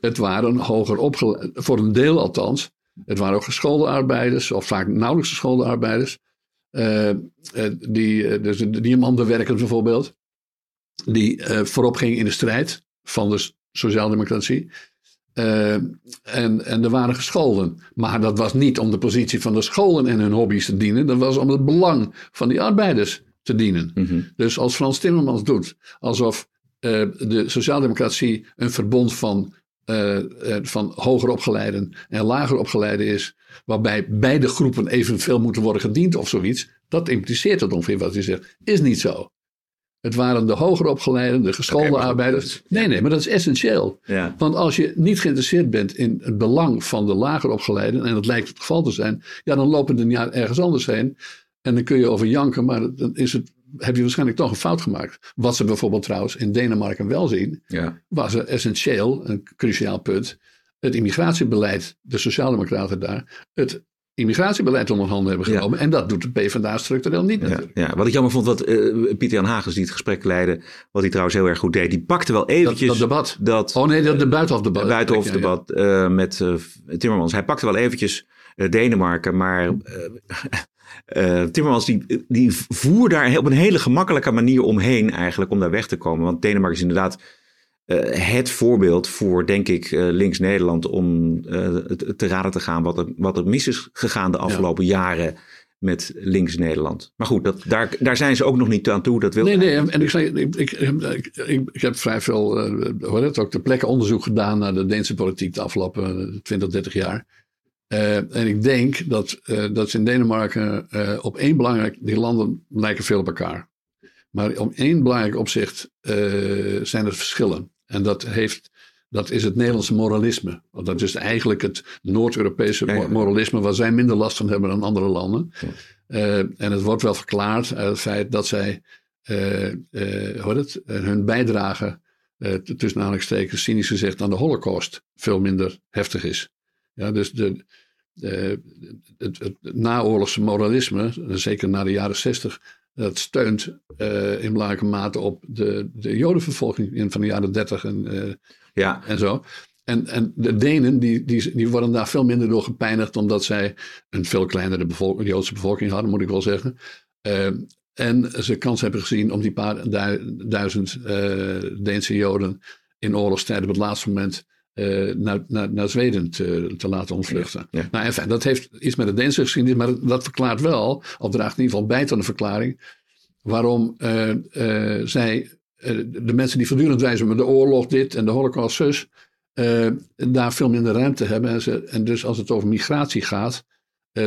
Het waren hoger opgeleide, voor een deel althans. Het waren ook geschoolde arbeiders, of vaak nauwelijks geschoolde arbeiders. Uh, die, uh, dus diamantenwerkers bijvoorbeeld, die uh, voorop ging in de strijd van de sociaaldemocratie. en, en er waren gescholden. Maar dat was niet om de positie van de scholen en hun hobby's te dienen. Dat was om het belang van die arbeiders te dienen. Mm -hmm. Dus als Frans Timmermans doet alsof de sociaaldemocratie een verbond van uh, van hoger opgeleiden en lager opgeleiden is, waarbij beide groepen evenveel moeten worden gediend of zoiets, dat impliceert het ongeveer wat u zegt. Is niet zo. Het waren de hoger opgeleiden, de geschoolde okay, arbeiders. Nee, nee, maar dat is essentieel. Ja. Want als je niet geïnteresseerd bent in het belang van de lager opgeleiden, en dat lijkt het geval te zijn, ja, dan lopen de jaar ergens anders heen. En dan kun je over janken, maar dan is het heb je waarschijnlijk toch een fout gemaakt. Wat ze bijvoorbeeld trouwens in Denemarken wel zien, ja. was er essentieel, een cruciaal punt, het immigratiebeleid, de Sociaaldemocraten daar, het immigratiebeleid onder handen hebben genomen. Ja. En dat doet de PvdA structureel niet natuurlijk. Ja, wat ik jammer vond, wat uh, Pieter Jan Hagens die het gesprek leidde, wat hij trouwens heel erg goed deed, die pakte wel eventjes... Dat, dat debat. Dat, oh nee, dat de buitenhofdebat. Buitenhofdebat uh, met uh, Timmermans. Hij pakte wel eventjes Denemarken, maar uh, [LAUGHS] Timmermans die, die voer daar op een hele gemakkelijke manier omheen eigenlijk om daar weg te komen. Want Denemarken is inderdaad uh, het voorbeeld voor, denk ik, uh, links Nederland om te raden te gaan wat er, wat er mis is gegaan de afgelopen ja. jaren met links Nederland. Maar goed, dat, daar, daar zijn ze ook nog niet aan toe. Dat wil nee, nee, en ik, zei, ik, ik, ik, ik heb vrij veel, uh, het, ook ter plekke onderzoek gedaan naar de Deense politiek de afgelopen 20, 30 jaar. Uh, en ik denk dat, uh, dat ze in Denemarken op één belangrijk, die landen lijken veel op elkaar. Maar op één belangrijk opzicht zijn er verschillen. En dat, heeft, dat is het Nederlandse moralisme. Want dat is eigenlijk het Noord-Europese moralisme waar zij minder last van hebben dan andere landen. Ja. en het wordt wel verklaard uit het feit dat zij hoe het, hun bijdrage, tussen aanhalingstekens cynisch gezegd, aan de holocaust veel minder heftig is. Ja, dus de, de, het, het, naoorlogse moralisme, zeker na de jaren zestig, dat steunt uh, in belangrijke mate op de, de jodenvervolging in van de jaren dertig en, uh, ja. en zo. En, en de Denen die, die, die worden daar veel minder door gepijnigd, omdat zij een veel kleinere bevolk, Joodse bevolking hadden, moet ik wel zeggen. Uh, en ze kans hebben gezien om die paar duizend Deense Joden in oorlogstijd op het laatste moment uh, naar, naar, naar Zweden te, te laten ontvluchten. Ja, ja. Nou, enfin, dat heeft iets met de Deense geschiedenis, maar dat verklaart wel, of draagt in ieder geval bij tot een verklaring, waarom zij, de mensen die voortdurend wijzen met de oorlog dit en de holocaust zus, daar veel minder ruimte hebben. En, ze, en dus als het over migratie gaat,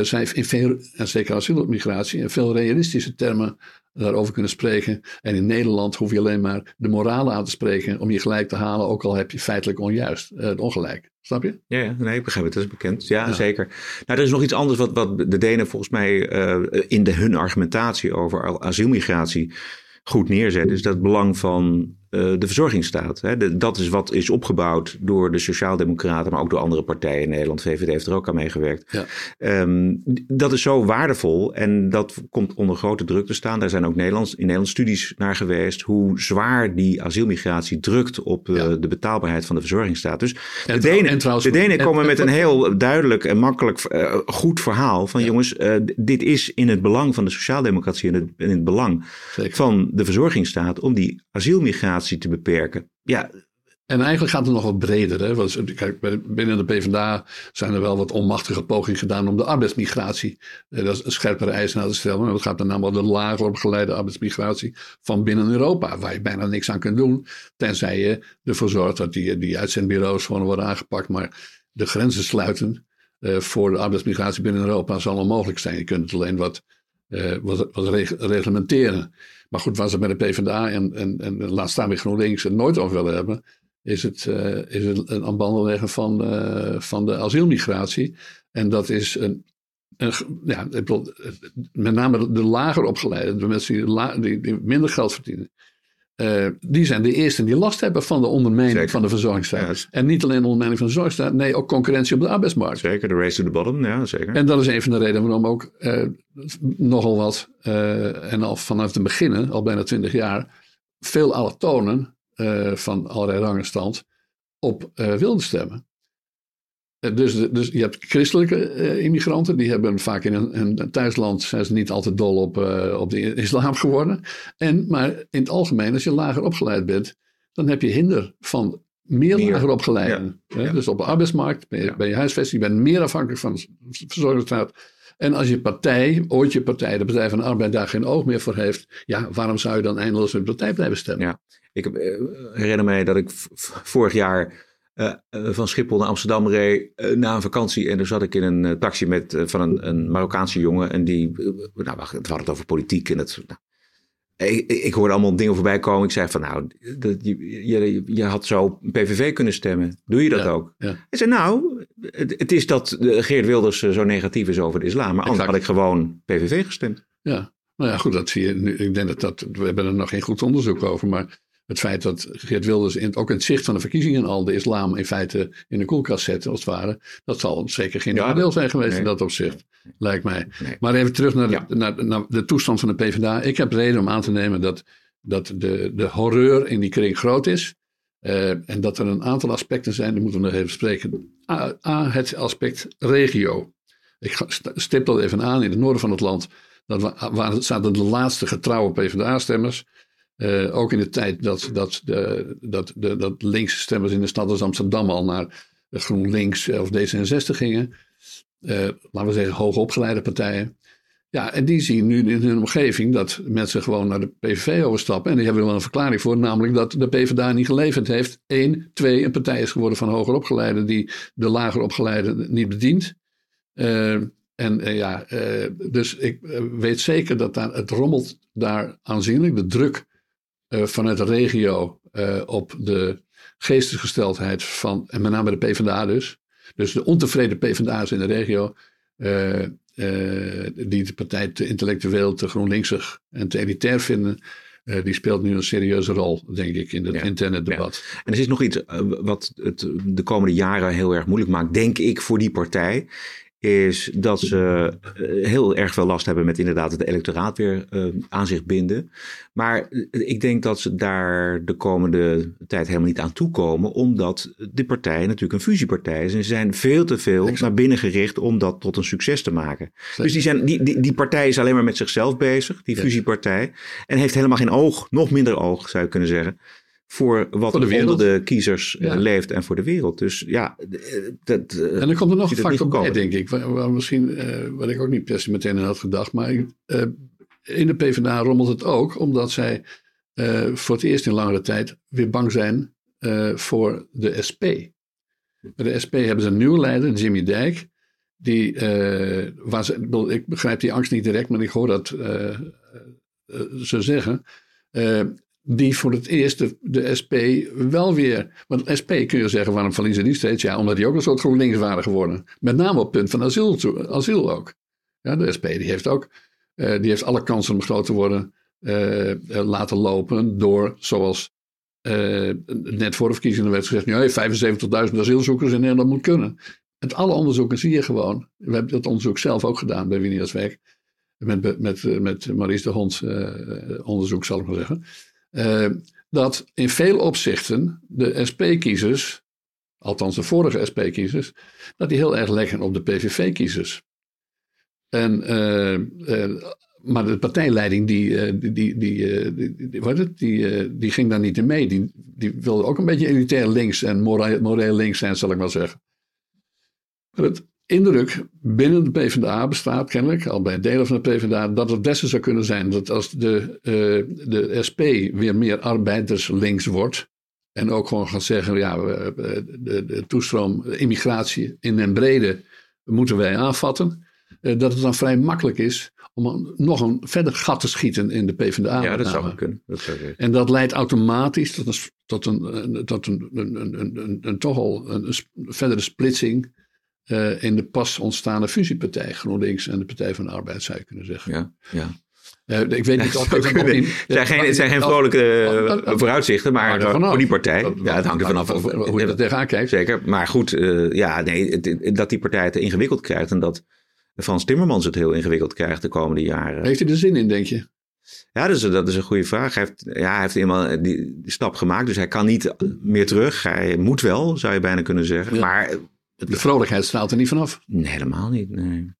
zij in veel, en zeker asielmigratie, in veel realistische termen daarover kunnen spreken. En in Nederland hoef je alleen maar de moralen aan te spreken om je gelijk te halen, ook al heb je feitelijk onjuist, uh, ongelijk. Snap je? Ja, ja, nee, ik begrijp het. Dat is bekend. Ja, zeker. Nou, er is nog iets anders wat, wat de Denen volgens mij uh, in de, hun argumentatie over asielmigratie goed neerzetten. Is dat het belang van uh, de verzorgingsstaat. Hè? dat is wat is opgebouwd door de Sociaaldemocraten, maar ook door andere partijen in Nederland. VVD heeft er ook aan meegewerkt. Ja. Um, dat is zo waardevol en dat komt onder grote druk te staan. Daar zijn ook Nederlands, in Nederland studies naar geweest. Hoe zwaar die asielmigratie drukt op uh, ja. de betaalbaarheid van de verzorgingsstaat. Dus de Denen, trouwens, de Denen komen met een heel duidelijk en makkelijk uh, goed verhaal. Van ja. jongens, dit is in het belang van de sociaaldemocratie en in, in het belang Zeker. van de verzorgingsstaat om die asielmigratie te beperken. Ja. En eigenlijk gaat het nog wat breder. Hè? Want, kijk, binnen de PvdA zijn er wel wat onmachtige pogingen gedaan om de arbeidsmigratie, eh, dat is een scherpere eisen aan te stellen. Maar dat gaat met name om de lager opgeleide arbeidsmigratie van binnen Europa, waar je bijna niks aan kunt doen. Tenzij je ervoor zorgt dat die, die uitzendbureaus gewoon worden aangepakt. Maar de grenzen sluiten uh, voor de arbeidsmigratie binnen Europa zal onmogelijk zijn. Je kunt het alleen wat, wat, wat reglementeren. Maar goed, waar ze met de PvdA en, en, en laat staan weer GroenLinks het nooit over willen hebben, is het, uh, is het een aanbandelleggen van, uh, van de asielmigratie. En dat is een, ja, met name de lager opgeleide, de mensen die, die minder geld verdienen. Uh, die zijn de eerste die last hebben van de ondermijning Zeker. van de verzorgingsstaat. En niet alleen de ondermijning van de verzorgingsstaat, nee, ook concurrentie op de arbeidsmarkt. Zeker, de race to the bottom, ja, zeker. En dat is een van de redenen waarom ook uh, nogal wat, uh, en al vanaf het begin, al bijna twintig jaar, veel allochtonen van allerlei rang en stand op wilden stemmen. Eh, dus, dus je hebt christelijke uh, immigranten, die hebben vaak in een, thuisland, zijn ze niet altijd dol op, uh, op de islam geworden. En, maar in het algemeen, als je lager opgeleid bent, dan heb je hinder van meer, meer. lager opgeleiden. Ja. Ja. Dus op de arbeidsmarkt ben je, ja. ben je huisvesting, je bent meer afhankelijk van de verzorgingsstaat. En als je partij, ooit je partij, de Partij van de Arbeid, daar geen oog meer voor heeft, ja, waarom zou je dan eindeloos de partij blijven stemmen? Ja. Ik herinner mij dat ik vorig jaar uh, van Schiphol naar Amsterdam reed uh, na een vakantie. En daar zat ik in een taxi met, van een, een, Marokkaanse jongen. En die, nou, we hadden het over politiek. En het, nou, ik, ik, hoorde allemaal dingen voorbij komen. Ik zei van nou, dat, je, je, je, had zo PVV kunnen stemmen. Doe je dat ja, ook? Ja. Ik zei nou, het, het, is dat Geert Wilders zo negatief is over de islam. Maar anders had ik gewoon PVV gestemd. Ja, nou ja, goed, dat zie je. Ik denk dat dat, we hebben er nog geen goed onderzoek over. Maar het feit dat Geert Wilders in, ook in het zicht van de verkiezingen al de islam in feite in de koelkast zet, als het ware, dat zal zeker geen nadeel zijn geweest in dat opzicht, lijkt mij. Maar even terug naar de, naar, naar de, toestand van de PvdA. Ik heb reden om aan te nemen dat, dat de, de horreur in die kring groot is. Uh, en dat er een aantal aspecten zijn, die moeten we nog even spreken. A, A het aspect regio. Ik stip dat even aan in het noorden van het land. Dat waar zaten de laatste getrouwe PvdA-stemmers. Uh, ook in de tijd dat, dat, de, dat, de, dat linkse stemmers in de stad als Amsterdam al naar GroenLinks of D66 gingen. Uh, laten we zeggen hoogopgeleide partijen. Ja, en die zien nu in hun omgeving dat mensen gewoon naar de PVV overstappen. En die hebben er wel een verklaring voor, namelijk dat de PvdA niet geleverd heeft. Eén, twee, een partij is geworden van hoger opgeleiden die de lager opgeleiden niet bedient. Uh, en ja, dus ik weet zeker dat daar, het rommelt daar aanzienlijk. De druk uh, vanuit de regio uh, op de geestesgesteldheid van, en met name de PvdA dus. Dus de ontevreden PvdA's in de regio, uh, die de partij te intellectueel, te GroenLinksig en te elitair vinden, die speelt nu een serieuze rol, denk ik, in het ja, interne debat. Ja. En er is nog iets wat het de komende jaren heel erg moeilijk maakt, denk ik, voor die partij is dat ze eh, heel erg veel last hebben met inderdaad het electoraat weer uh, aan zich binden. Maar eh, ik denk dat ze daar de komende tijd helemaal niet aan toekomen, omdat de partij natuurlijk een fusiepartij is. En ze zijn veel te veel exact. naar binnen gericht om dat tot een succes te maken. Dus die, zijn, die, die, die partij is alleen maar met zichzelf bezig, die fusiepartij. En heeft helemaal geen oog, nog minder oog zou je kunnen zeggen, voor wat voor de onder de kiezers eh, ja. leeft en voor de wereld. Dus ja, eh, dat. En er komt er nog een factor bij, denk ik. Waar, waar misschien, uh, wat ik ook niet per se meteen aan had gedacht, maar uh, in de PvdA rommelt het ook, omdat zij uh, voor het eerst in langere tijd weer bang zijn voor de SP. Bij de SP hebben ze een nieuwe leider, Jimmy Dijk. Die, waar ze, ik begrijp die angst niet direct, maar ik hoor dat ze zeggen. Die voor het eerst de, SP wel weer. Want SP kun je zeggen, waarom verliezen die steeds? Ja, omdat die ook een soort GroenLinks waren geworden. Met name op het punt van asiel, asiel ook. Ja, de SP die heeft ook. die heeft alle kansen om groot te worden uh, laten lopen door, zoals net voor de verkiezingen werd gezegd, nee, 75.000 asielzoekers in Nederland moet kunnen. Met alle onderzoeken zie je gewoon, we hebben dat onderzoek zelf ook gedaan bij Winiasweg, met, met, met Maurice de Hond onderzoek zal ik maar zeggen, dat in veel opzichten de SP-kiezers, althans de vorige SP-kiezers, dat die heel erg leggen op de PVV-kiezers. En maar de partijleiding die, eh, die, die, die, eh, het, die, eh, die ging daar niet in mee. Die, die wilde ook een beetje elitair links en moreel, moreel links zijn, zal ik maar zeggen. Maar het indruk binnen de PvdA bestaat kennelijk, al bij delen van de PvdA, dat het beste zou kunnen zijn dat als de, de SP weer meer arbeiderslinks wordt. En ook gewoon gaat zeggen, ja, de, de toestroom, immigratie in den brede moeten wij aanvatten. dat het dan vrij makkelijk is om nog een verder gat te schieten in de PvdA. Ja, dat zou kunnen. Dat zou en dat leidt automatisch tot een, tot een, tot een, een, een, een, een toch al een, verdere splitsing uh, in de pas ontstaande fusiepartij GroenLinks en de Partij van de Arbeid, zou je kunnen zeggen. Ja, ja. Uh, ik weet niet of het [LAUGHS] zijn geen, het zijn geen vrolijke uh, vooruitzichten, maar voor die partij. Ja, het hangt er vanaf hoe je er tegenaan kijkt. Zeker, maar goed, ja, nee, dat die partij het ingewikkeld krijgt en dat Frans Timmermans het heel ingewikkeld krijgt de komende jaren. Heeft hij er zin in, denk je? Ja, dat is, dat is een goede vraag. Hij heeft, ja, hij heeft eenmaal die, stap gemaakt, dus hij kan niet meer terug. Hij moet wel, zou je bijna kunnen zeggen. Maar de vrolijkheid straalt er niet vanaf. Nee, helemaal niet. Nee.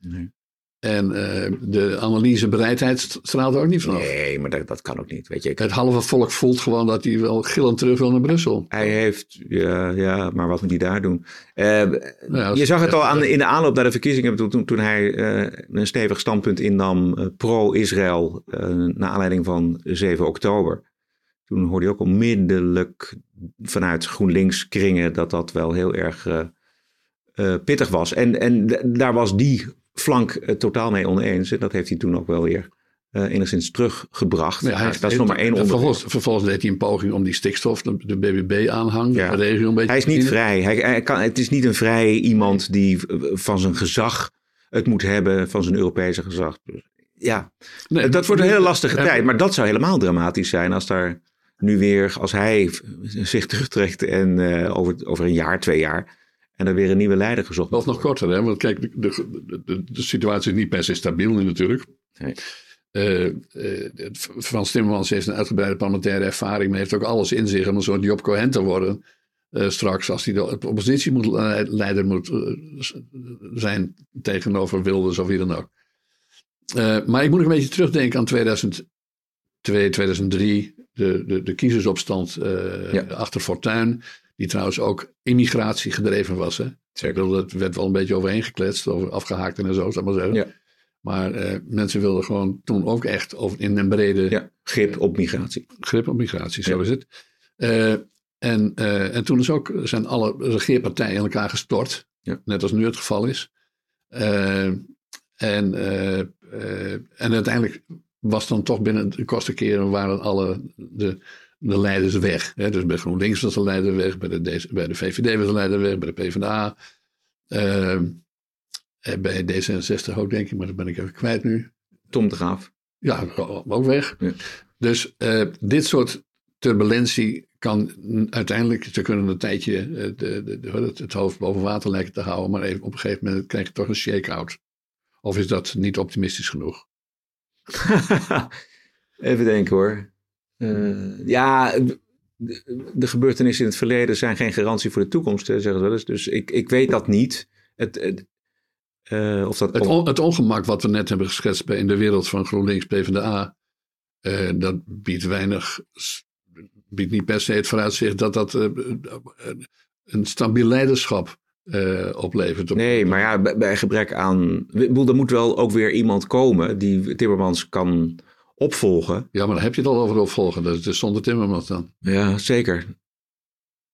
nee. En uh, de analysebereidheid straalt er ook niet vanaf. Nee, maar dat, dat kan ook niet. Weet je, Het halve volk voelt gewoon dat hij wel gillend terug wil naar Brussel. Hij heeft, ja, ja maar wat moet hij daar doen? Uh, je zag het al aan, in de aanloop naar de verkiezingen toen, toen, toen hij uh, een stevig standpunt innam pro-Israël naar aanleiding van 7 oktober. Toen hoorde je ook onmiddellijk vanuit GroenLinks kringen dat dat wel heel erg pittig was. En, en daar was die flank uh, totaal mee oneens. Dat heeft hij toen ook wel weer uh, enigszins teruggebracht. Ja, hij, dat is nog maar één onderwerp. Vervolgens, vervolgens, deed hij een poging om die stikstof, de, de BBB-aanhang, ja. de regio een beetje Hij is niet vrij. Hij, hij, kan, het is niet een vrij iemand die van zijn gezag het moet hebben, van zijn Europese gezag. Ja, nee, dat wordt een hele lastige tijd. Maar dat zou helemaal dramatisch zijn als daar nu weer, als hij zich terugtrekt en uh, over, over een jaar, twee jaar en er weer een nieuwe leider gezocht Of nog korter, hè? want kijk, de, de, de, de situatie is niet per se stabiel nu natuurlijk. Nee. Uh, uh, Frans Timmermans heeft een uitgebreide parlementaire ervaring, maar heeft ook alles in zich om een soort Job Cohen te worden. Uh, straks, als hij de oppositie moet, leider moet zijn tegenover Wilders of wie dan ook. maar ik moet een beetje terugdenken aan 2002, 2003, de, de, de kiezersopstand ja. achter Fortuin. Die trouwens ook immigratie gedreven was. Hè? Zeker. Dat werd wel een beetje overheen gekletst, over afgehaakt en zo, zou maar zeggen. Ja. Maar uh, mensen wilden gewoon toen ook echt over, in een brede... Ja, grip op migratie. Grip op migratie, zo is het. Uh, en, uh, en toen is ook, zijn alle regeerpartijen in elkaar gestort. Ja. Net als nu het geval is. en, en uiteindelijk was dan toch binnen de kostenkeren waren alle de de leiders weg. Hè? Dus bij GroenLinks was de leider weg, bij de, bij de VVD was de leider weg, bij de PvdA. Uh, bij D66 ook, denk ik, maar dat ben ik even kwijt nu. Tom de Graaf. Ja, ook weg. Ja. Dus uh, dit soort turbulentie kan uiteindelijk, ze kunnen een tijdje uh, de, de, het, hoofd boven water lijken te houden, maar even, op een gegeven moment krijg je toch een shake-out. Of is dat niet optimistisch genoeg? [LAUGHS] even denken hoor. Uh, ja, de, gebeurtenissen in het verleden zijn geen garantie voor de toekomst, zeggen ze wel eens. Dus ik, ik weet dat niet. Het, het, uh, of dat het, on, het, ongemak wat we net hebben geschetst bij in de wereld van GroenLinks PvdA, uh, dat biedt weinig, biedt niet per se het vooruitzicht dat dat een stabiel leiderschap oplevert. Nee, maar ja, bij, bij gebrek aan... Er moet wel ook weer iemand komen die Timmermans kan opvolgen. Ja, maar dan heb je het al over opvolgen. Dat is zonder Timmermans dan. Ja, zeker.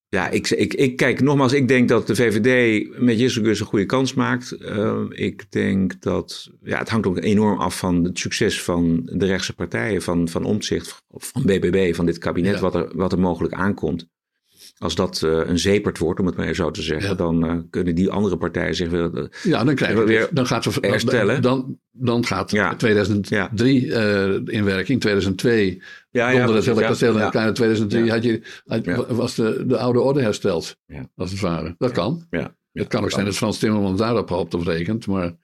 Ja, ik, ik, ik kijk nogmaals, ik denk dat de VVD met Gus een goede kans maakt. Uh, ik denk dat, ja, het hangt ook enorm af van het succes van de rechtse partijen, van, van Omtzigt, of van BBB, van dit kabinet, wat, er, wat er mogelijk aankomt. Als dat uh, een zepert wordt, om het maar zo te zeggen, dan uh, kunnen die andere partijen zich weer, uh, ja, dan krijgen we weer dan gaat we, herstellen. Dan, dan gaat ja. 2003 in werking, 2002 ja, ja, onder het hele kasteel. En in 2003 had je, had, was de, de oude orde hersteld, als het ware. Dat kan. Ja. Het kan ook zijn dat Frans Timmermans daarop hoopt of rekent, maar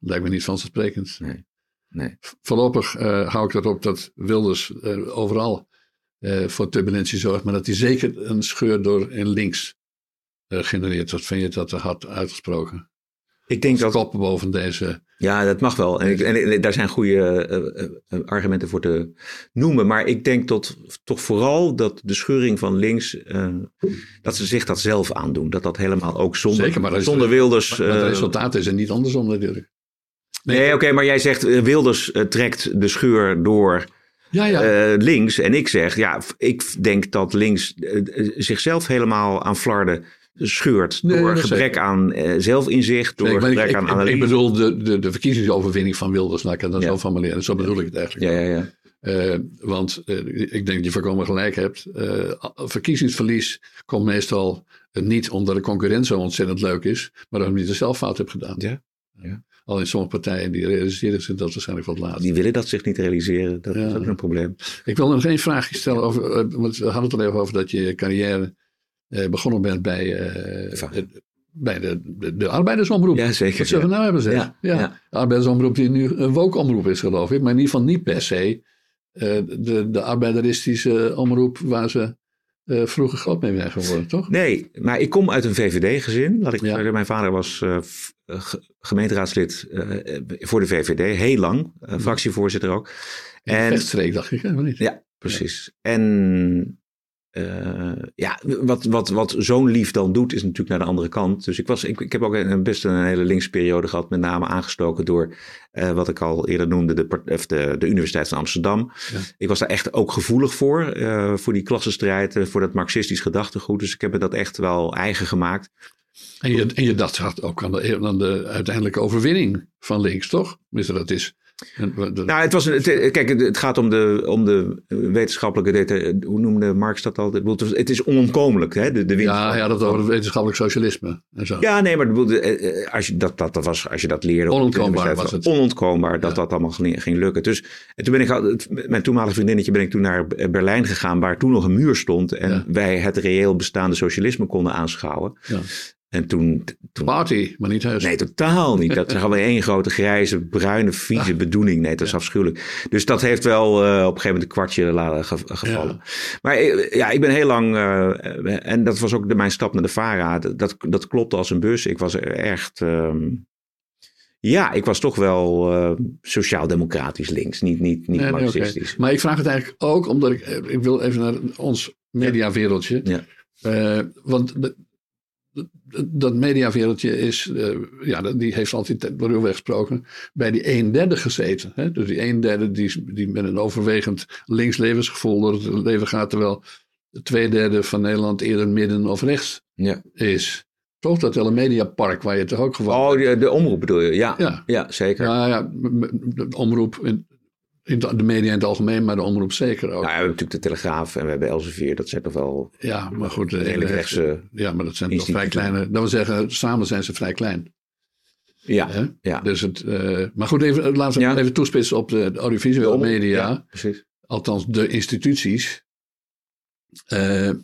lijkt me niet vanzelfsprekend. Nee. Nee. Voorlopig hou ik erop dat Wilders overal uh, voor turbulentie zorgt, maar dat hij zeker een scheur door in links uh, genereert. Wat vind je dat te hard uitgesproken? Ik denk dat. Koppen boven deze. Ja, dat mag wel. En, ik, en, daar zijn goede uh, argumenten voor te noemen. Maar ik denk tot, toch vooral dat de scheuring van links. dat ze zich dat zelf aandoen. Dat dat helemaal ook zonder, Zeker, maar zonder Wilders. Maar, maar het resultaat is er niet andersom natuurlijk. Nee, nee oké, maar jij zegt Wilders trekt de scheur door ja, ja. Uh, links. En ik zeg, ja, ik denk dat links uh, zichzelf helemaal aan flarden scheurt. Nee, door gebrek aan uh, zelfinzicht, door nee, gebrek ik, aan ik, analyse. Ik bedoel de, de, de verkiezingsoverwinning van Wilders, laat ik dat ja. zo formuleren. Zo bedoel ik het eigenlijk. Ja, ja, ja. want ik denk dat je voorkomen gelijk hebt. verkiezingsverlies komt meestal niet omdat de concurrent zo ontzettend leuk is, maar omdat je de zelffout hebt gedaan. Ja. ja. Al in sommige partijen die realiseren zich dat waarschijnlijk wat later. Die willen dat zich niet realiseren. Dat ja. is ook een probleem. Ik wil nog één vraagje stellen. Over, want we hadden het al even over dat je carrière eh, begonnen bent bij, eh, bij de, de, de, arbeidersomroep. Ja, zeker. Wat zullen we nou hebben zeggen? Ja, ja. De arbeidersomroep die nu een woke-omroep is geloof ik. Maar in ieder geval niet per se uh, de, de arbeideristische omroep waar ze uh, vroeger groot mee zijn geworden, toch? Nee, maar ik kom uit een VVD-gezin. Laat ik ja. mijn vader was uh, gemeenteraadslid uh, voor de VVD, heel lang, fractievoorzitter ook. En Vechtstreek, dacht ik, hè? niet? Ja, precies. Ja. En ja, wat, wat, wat zo'n lief dan doet, is natuurlijk naar de andere kant. Dus ik, was, ik, ik heb ook een, best een hele linkse periode gehad, met name aangestoken door wat ik al eerder noemde, de, de, de Universiteit van Amsterdam. Ja. Ik was daar echt ook gevoelig voor, uh, voor die klassenstrijd, voor dat marxistisch gedachtegoed. Dus ik heb me dat echt wel eigen gemaakt. En je, en je dacht ook aan de, aan de uiteindelijke overwinning van links, toch? Mister, dat is... Nou, het, was, het, kijk, het gaat om de, om de wetenschappelijke. Hoe noemde Marx dat al? Het is onontkomelijk, hè? De, de winst ja, ja, dat over het wetenschappelijk socialisme. En zo. Ja, nee, maar als je dat, dat, dat, was, als je dat leerde. Onontkoombaar was het. Onontkoombaar dat ja. dat allemaal ging, ging lukken. Dus en toen ben ik, mijn toenmalige vriendinnetje, ben ik toen naar Berlijn gegaan, waar toen nog een muur stond. En ja. wij het reëel bestaande socialisme konden aanschouwen. Ja. En toen, toen... Party, maar niet huis. Nee, totaal niet. Dat [LAUGHS] is gewoon één grote grijze, bruine, vieze ah. bedoeling. Nee, dat is ja. afschuwelijk. Dus dat heeft wel uh, op een gegeven moment een kwartje laten ge gevallen. Ja. Maar uh, ja, ik ben heel lang... Uh, en dat was ook de, mijn stap naar de VARA. Dat, dat klopte als een bus. Ik was echt... Um, ja, ik was toch wel uh, sociaal-democratisch links, niet, niet, niet nee, marxistisch. Nee, okay. Maar ik vraag het eigenlijk ook omdat ik... Ik wil even naar ons mediawereldje. Ja. Uh, want dat mediawereldje is, uh, ja, die heeft altijd ruwweg gesproken, bij die een derde gezeten. Hè? Dus die een derde die, die met een overwegend links levensgevoel door het leven gaat, terwijl de twee derde van Nederland eerder midden of rechts ja. is. Toch dat hele mediapark waar je toch ook gewoon... Oh, de, de omroep bedoel je? Ja, ja. ja zeker. Ja, ja, de omroep, in, in de media in het algemeen, maar de omroep zeker ook. Nou, we hebben natuurlijk de Telegraaf en we hebben Elsevier. Dat zijn toch wel... Ja, maar goed. De rechtse... Ja, maar dat zijn toch vrij kleine... Dat wil zeggen, samen zijn ze vrij klein. Ja, He? ja. Dus het, uh, maar goed, even, laten we ja. even toespitsen op de, de audiovisuele media. Ja, precies. Althans, de instituties. Uh, uh,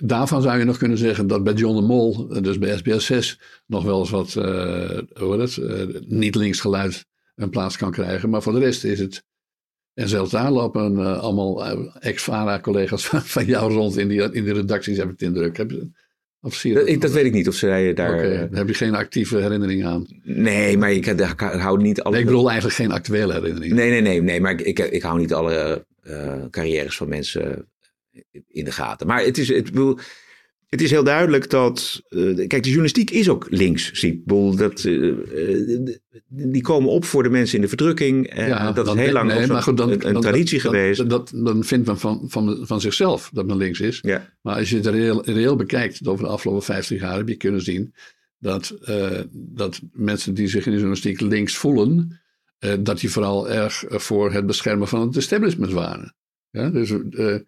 daarvan zou je nog kunnen zeggen dat bij John de Mol, dus bij SBS 6, nog wel eens wat, hoe het, niet links geluid een plaats kan krijgen. Maar voor de rest is het. En zelfs daar lopen uh, allemaal uh, ex-VARA-collega's van, [LAUGHS] van, jou rond in die, in die redacties, heb ik de indruk. Heb je, of zie je dat, ik, dat weet ik niet of zij daar. Okay, daar heb je geen actieve herinnering aan? Nee, maar ik, ik hou niet alle. Nee, ik bedoel eigenlijk geen actuele herinnering. Nee, nee, nee, nee maar ik, ik, ik hou niet alle uh, carrières van mensen in de gaten. Maar het is. Het, bedoel, het is heel duidelijk dat. eh, kijk, de journalistiek is ook links. Zie ik. Ik bedoel, Dat, eh, eh, die komen op voor de mensen in de verdrukking. Eh, dat dan- is heel lang nee, maar goed, dan- een, dan- traditie geweest. Dat, dan vindt men van, van, van, zichzelf dat men links is. ja. Maar als je het reëel, reëel bekijkt over de afgelopen 50 jaar, heb je kunnen zien dat, dat mensen die zich in de journalistiek links voelen, dat die vooral erg voor het beschermen van het establishment waren. Ja, dus, eh,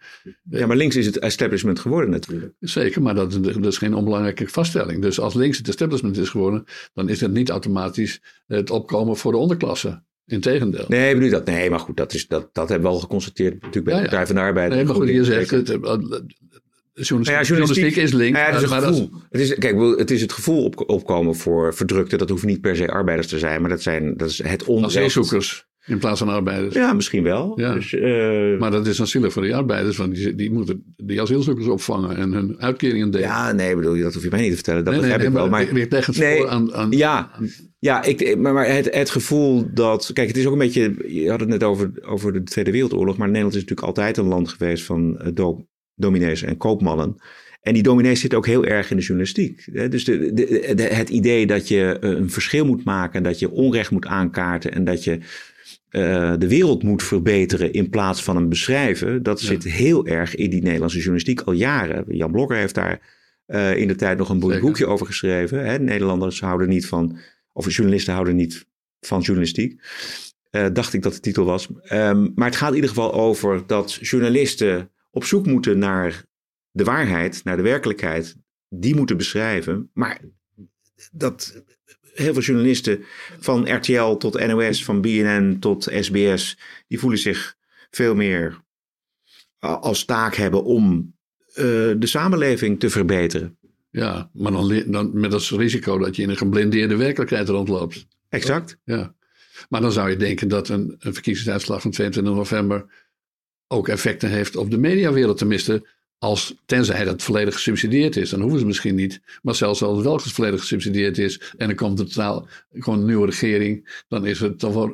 ja, maar links is het establishment geworden natuurlijk. zeker, maar dat, dat is geen onbelangrijke vaststelling. Dus als links het establishment is geworden, dan is het niet automatisch het opkomen voor de onderklasse. Integendeel. Nee, bedoel dat. Nee, maar goed, dat, is, dat, dat hebben we al geconstateerd natuurlijk bij Ja, de. Partij van de Arbeid. Nee, maar goed, je zegt, het, eh, eh, journalistiek, Nou ja, journalistiek is links. Nou ja, het is maar dat-. Het is, kijk, het is het gevoel op, opkomen voor verdrukte. Dat hoeven niet per se arbeiders te zijn, maar dat, zijn, dat is het onrecht. asielzoekers in plaats van arbeiders. Ja, misschien wel. Ja. Dus, eh, Maar dat is dan zielig voor die arbeiders, want die, die moeten die asielzoekers opvangen en hun uitkeringen delen. ja, nee, bedoel, dat hoef je mij niet te vertellen. Dat nee, nee, ik wel. Maar, leg het Nee, aan, aan ja, ja ik, maar, maar het, het gevoel dat. Kijk, het is ook een beetje. Je had het net over, over de Tweede Wereldoorlog. Maar Nederland is natuurlijk altijd een land geweest van eh, do, dominees en koopmannen. En die dominees zitten ook heel erg in de journalistiek. Dus de, de, de- het idee dat je eh, een verschil moet maken, dat je onrecht moet aankaarten en dat je eh, de wereld moet verbeteren in plaats van hem beschrijven, dat Ja. zit heel erg in die Nederlandse journalistiek al jaren. Jan Blokker heeft daar eh, in de tijd nog een Zeker. boekje over geschreven. Hè? Nederlanders houden niet van, of journalisten houden niet van journalistiek. Eh, dacht ik dat de titel was. Ehm, maar het gaat in ieder geval over dat journalisten op zoek moeten naar de waarheid, naar de werkelijkheid. Die moeten beschrijven. Maar dat heel veel journalisten van RTL tot NOS, van BNN tot SBS, die voelen zich veel meer a- als taak hebben om eh, de samenleving te verbeteren. Ja, maar dan met als risico dat je in een geblindeerde werkelijkheid rondloopt. Exact. Ja. Maar dan zou je denken dat een, een verkiezingsuitslag van 22 november ook effecten heeft op de mediawereld. Tenminste, als, tenzij dat volledig gesubsidieerd is. Dan hoeven ze misschien niet. Maar zelfs als het wel volledig gesubsidieerd is en er komt een totaal gewoon een nieuwe regering. Dan is het toch wel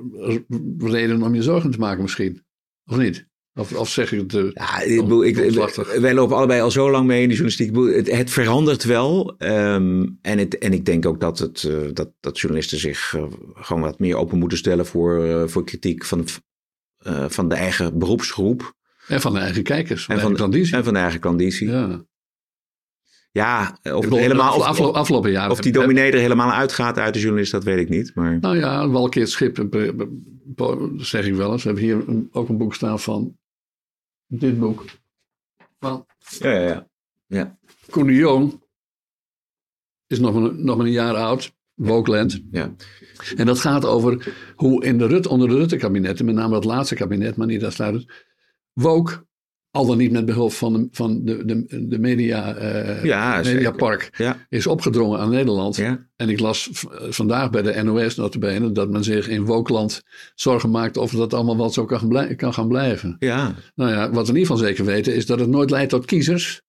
reden om je zorgen te maken misschien. Of niet? Of, of zeg ik het... eh, Ja, ik bedoel, ik, wij lopen allebei al zo lang mee in de journalistiek. Het, het verandert wel. ehm, en, het, en ik denk ook dat, het, eh, dat, dat journalisten zich eh, gewoon wat meer open moeten stellen voor, voor kritiek van, van de eigen beroepsgroep. En van de eigen kijkers. Van En de van, eigen klandizie. en van de eigen klanditie. Ja, Ja. of, bedoel, helemaal, of, afgelopen, jaar. of die dominee er helemaal uitgaat uit de journalist, dat weet ik niet. Maar Nou ja, wel een keer het schip, dat zeg ik wel eens. We hebben hier een- ook een boek staan van dit boek. Van ja, ja, ja. Koen de Jong. Is nog een, nog maar een jaar oud. Wokeland. ja. En dat gaat over hoe in de Rut, onder de Rutte-kabinetten, met name het laatste kabinet, maar niet uitsluitend, woke, al dan niet met behulp van de, van de, de, de media, eh, Ja, mediapark, Ja, is opgedrongen aan Nederland. ja. En ik las v- vandaag bij de NOS notabene dat men zich in Wookland zorgen maakt of dat allemaal wel zo kan, blij- kan gaan blijven. ja. Nou ja, wat we in ieder geval zeker weten is dat het nooit leidt tot kiezers.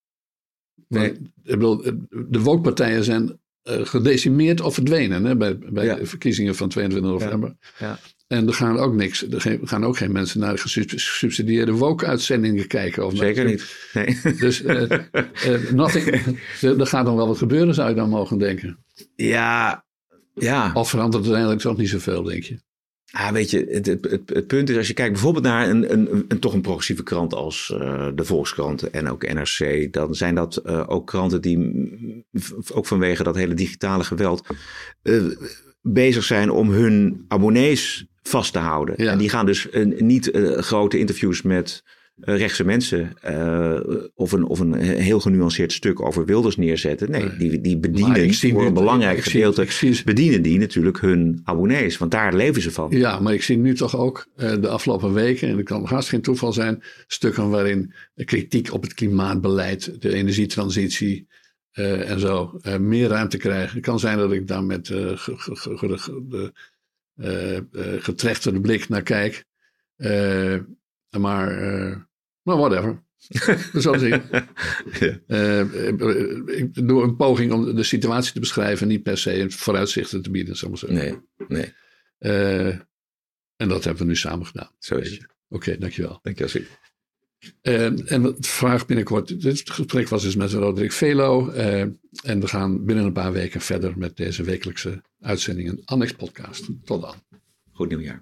Nee. Want, ik bedoel, de wookpartijen zijn eh, gedecimeerd of verdwenen hè, bij, bij de verkiezingen van 22 november. ja. En er gaan ook niks, er gaan ook geen mensen naar de gesub- gesubsidieerde woke-uitzendingen kijken. Of Zeker niet. Nee. Dus nothing, [LAUGHS] er gaat dan wel wat gebeuren, zou je dan mogen denken. Ja, ja. Of verandert het uiteindelijk toch niet zoveel, denk je? Ah, weet je, het, het, het, het punt is als je kijkt bijvoorbeeld naar een, een, een, toch een progressieve krant als eh, de Volkskrant en ook NRC, dan zijn dat ook kranten die ook vanwege dat hele digitale geweld bezig zijn om hun abonnees vast te houden. Ja. En die gaan dus eh, niet eh, grote interviews met eh, rechtse mensen of, een, of een heel genuanceerd stuk over Wilders neerzetten. Nee, Nee. die, die bedienen voor een belangrijk ik zie- gedeelte ik zie- bedienen die natuurlijk hun abonnees, want daar leven ze van. Ja, maar ik zie nu toch ook de afgelopen weken, en het kan haast geen toeval zijn, stukken waarin de kritiek op het klimaatbeleid, de energietransitie eh, en zo eh, meer ruimte krijgen. Het kan zijn dat ik daar met ge, ge- ge- ge- ge- de, eh, getrechterde blik naar kijk. Maar, maar whatever. [LAUGHS] We zullen zien. Ik doe een poging om de situatie te beschrijven, niet per se vooruitzichten te bieden, zal ik maar zeggen. Nee, nee, en dat hebben we nu samen gedaan. zo is het. Oké, dankjewel. Dankjewel. Uh, en het vraag binnenkort, dit gesprek was dus met Roderick Velo. Uh, en we gaan binnen een paar weken verder met deze wekelijkse uitzendingen Annex Podcast. Tot dan. Goed nieuwjaar.